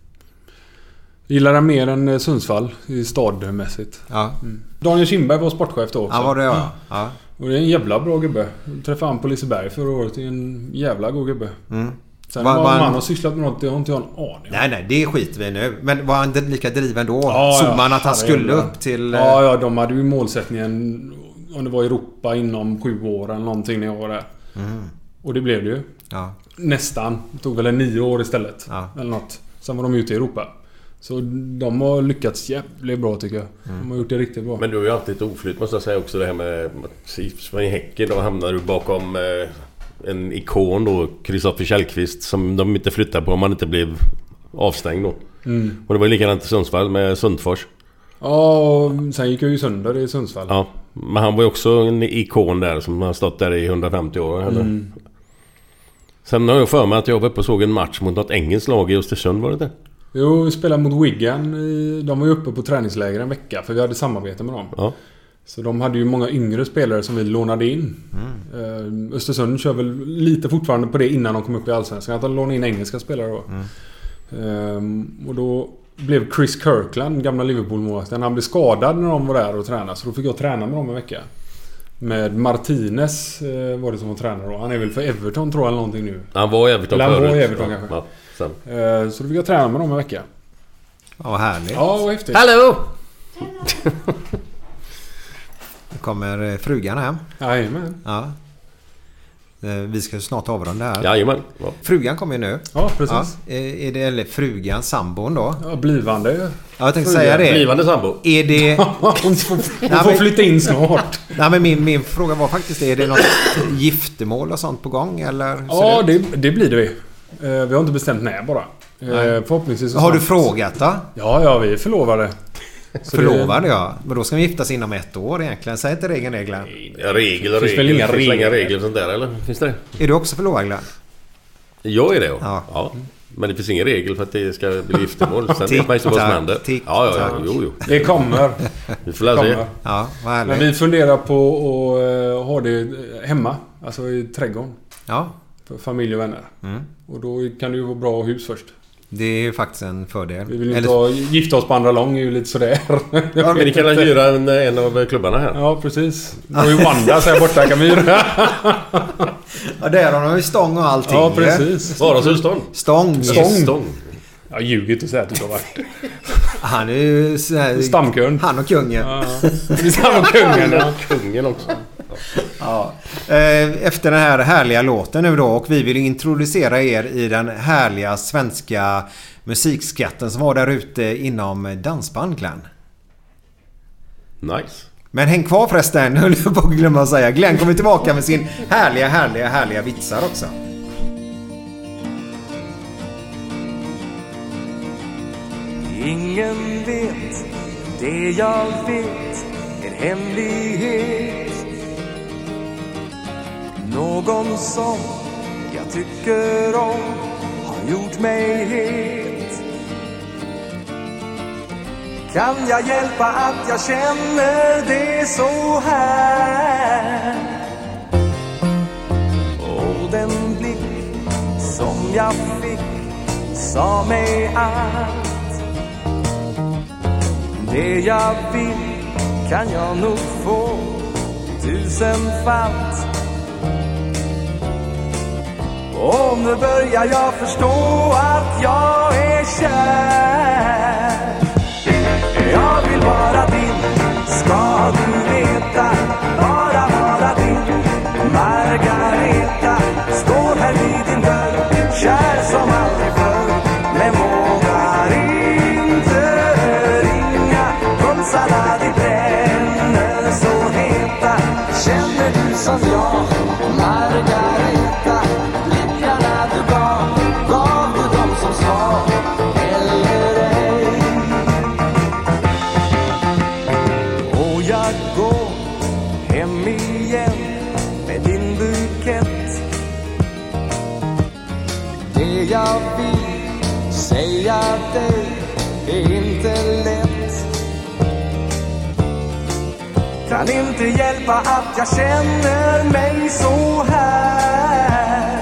Gillar den mer än eh, Sundsvall i stadmässigt. Ja. Mm. Daniel Kindberg var sportchef då också. Ja, var det ja. ja. Och det är en jävla bra gubbe. Jag träffade han på Liseberg förra året. Det är en jävla god gubbe. Mm. Sen Var- vad han- man har sysslat med något, det har inte jag en aning om. Nej, nej, det skiter vi nu. Men var han lika driven då? Ja, Såg ja, man att han skulle upp till... eh, Ja, ja, de hade ju målsättningen om det var Europa inom sju år eller någonting när jag var där. Mm. Och det blev det ju. Ja. Nästan. Det tog väl en nio år istället. Ja. Eller något. Sen var de ute i Europa. Så de har lyckats jävligt bra tycker jag. De har gjort det riktigt bra. Men du har ju alltid ett oflyt måste jag säga också det här med att i Häcken då hamnar du bakom eh, en ikon då, Kristoffer Källqvist som de inte flyttar på om man inte blev avstängd då. Mm. Och det var ju likadant i Sundsvall med Sundfors. Ja, och sen gick jag ju sönder i Sundsvall. Ja, men han var ju också en ikon där som har stått där i 150 år. Eller? Mm. Sen har jag för mig att jag var uppe och såg en match mot något engelskt lag i Östersund, var det det? Jo, vi spelade mot Wigan. De var ju uppe på träningsläger en vecka för vi hade samarbete med dem. Ja. Så de hade ju många yngre spelare som vi lånade in. Eh, Östersund kör väl lite fortfarande på det innan de kom upp i Allsvenskan. Att de lånade in engelska spelare då. Ehm, och då blev Chris Kirkland, gamla Liverpool-målvakten, han blev skadad när de var där och tränade. Så då fick jag träna med dem en vecka. Med Martinez eh, var det som var tränare då. Han är väl för Everton tror jag eller någonting nu. Han var i Everton Eller han var förut. i Everton kanske. ja, sen. Eh, så då fick jag träna med dem en vecka. Ja, vad härligt. Ja, vad häftigt. Hallå! Nu kommer eh, frugan hem. Jajamän. Ja. Eh, Vi ska snart avrunda här. Jajamän. Ja. Frugan kommer ju nu. Ja, precis. Ja, är det, eller frugan, sambon då? Ja, blivande. Ja, jag tänkte Frugan. säga det. Blivande sambo. Är det... Hon får, hon Nej, får flytta in snart. Nej, men min, min fråga var faktiskt, är det något giftermål och sånt på gång eller? Ja, det, det blir det vi. Eh, Vi har inte bestämt när bara. Eh, Nej. Förhoppningsvis så Har du frågat då? Ja, ja, vi är förlovade. Så Förlovade ja. Men då ska vi giftas inom ett år egentligen. Säg inte regeln regler. Ja, regel och Finns väl regel. Finns det inga regler? sånt där eller? Finns det det? Är du också förlovad Glenn? Jag är det ja. Ja. Men det finns ingen regel för att det ska bli giftermål. Sen vet man ju inte vad som händer. tick-tack. Ja, ja, ja. Jo, jo. Det kommer. Vi får lära se. Ja, vad Men vi funderar på att eh, ha det hemma. Alltså i trädgården. Ja, För familj och vänner. Mm. Och då kan det ju vara bra att ha hus först. det är ju faktiskt en fördel. Vi vill ju Eller- inte gifta oss på andra lång är ju lite sådär. Ja, men ni kan väl hyra en, en av klubbarna här? Ja, precis. Och i Wanda så här borta kan vi hyra. Ja, där har de ju stång och allting. Ja, ju. precis. Varas husstånd? Stång. Stång. Stång. Jag ljuger inte och säger att du har varit Han är ju Stamkund. Han och kungen. Ja, ja. Vi är samma kungen. Ja. Kungen också. Ja. Eh, Efter den här härliga låten nu då och vi vill introducera er i den härliga svenska musikskatten som var där ute inom dansband Glenn. Nice. Men häng kvar förresten, höll jag på att glömma att säga. Glenn kommer tillbaka med sin härliga, härliga, härliga vitsar också. Ingen vet det jag vet, en hemlighet. Någon som jag tycker om har gjort mig het. Kan jag hjälpa att jag känner det så här? Och den blick som jag fick sa mig att Det jag vill kan jag nog få tusenfalt. Och nu börjar jag förstå att jag är kär. Jag vill vara din, ska du veta? Bara vara din. Margareta Står här vid din dörr. Kär som aldrig förr. Men vågar inte. Ringa Pulsarna de bränner så heta. Känner du som jag? Margareta. Kan inte hjälpa att jag känner mig så här.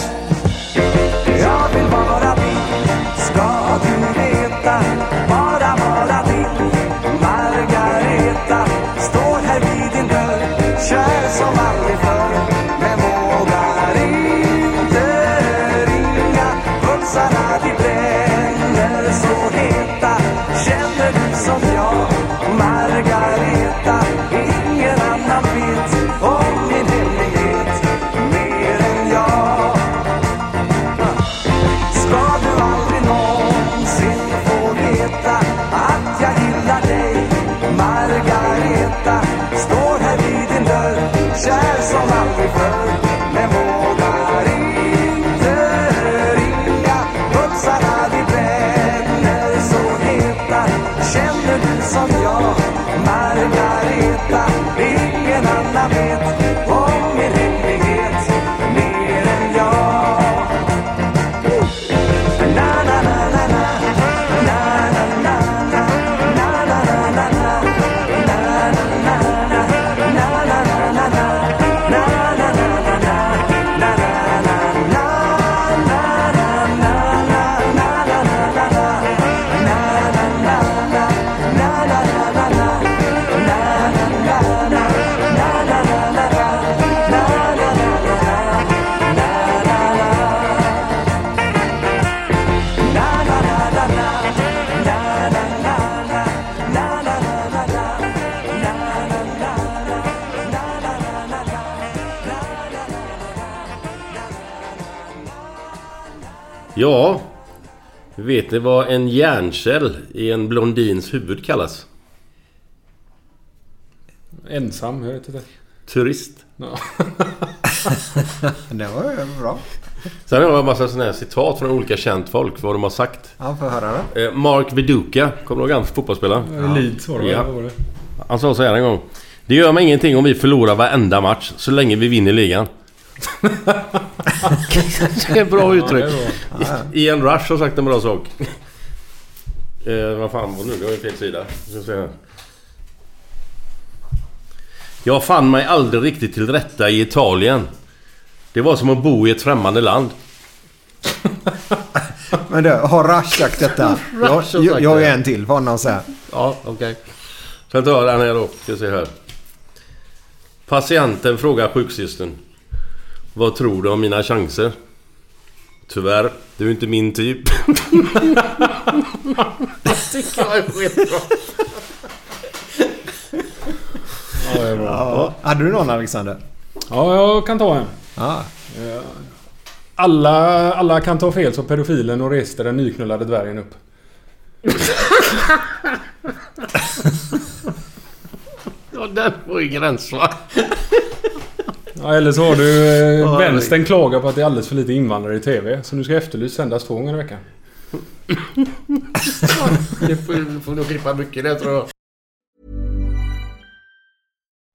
Jag vill vara din, ska du veta? Ingen annan Ja, vet ni vad en hjärncell i en blondins huvud kallas? Ensam, jag vet inte. Turist. Ja. det var ju bra. Sen har jag en massa sådana här citat från olika känt folk, vad de har sagt. Ja, får höra då. Eh, Mark Viduka, kommer du ihåg han fotbollsspelaren? Ja. Leeds var det, ja. var det? Han sa så här en gång. Det gör mig ingenting om vi förlorar varenda match, så länge vi vinner ligan. Det är bra uttryck. Ja. Ian Rush har sagt en bra sak. Eh, vad fan var nu? Det var ju fel sida. Jag ska se här. Jag fann mig aldrig riktigt till rätta i Italien. Det var som att bo i ett främmande land. Men du, har Rush sagt detta? Rush jag, har sagt jag, jag det. är en till honom så här. Ja, okej. Sen tar jag den här då. Ska se här. Patienten frågar sjuksystern. Vad tror du om mina chanser? Tyvärr, du är inte min typ. det tycker jag är skitbra. Ja, det är bra. Ja. Hade du någon Alexander? Ja, jag kan ta en. Ja. Alla, alla kan ta fel så pedofilen och reste den nyknullade dvärgen upp. Ja, den var ju gräns va? Ja, eller så har du eh, vänstern klagar på att det är alldeles för lite invandrare i TV. Så nu ska Efterlyst sändas två gånger i veckan. Det får, får nog klippa mycket det tror jag.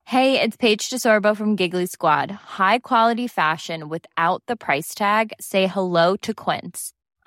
Hey, it's Paige DeSorbo from Giggly Squad. High quality fashion without the price tag. Say hello to Quince.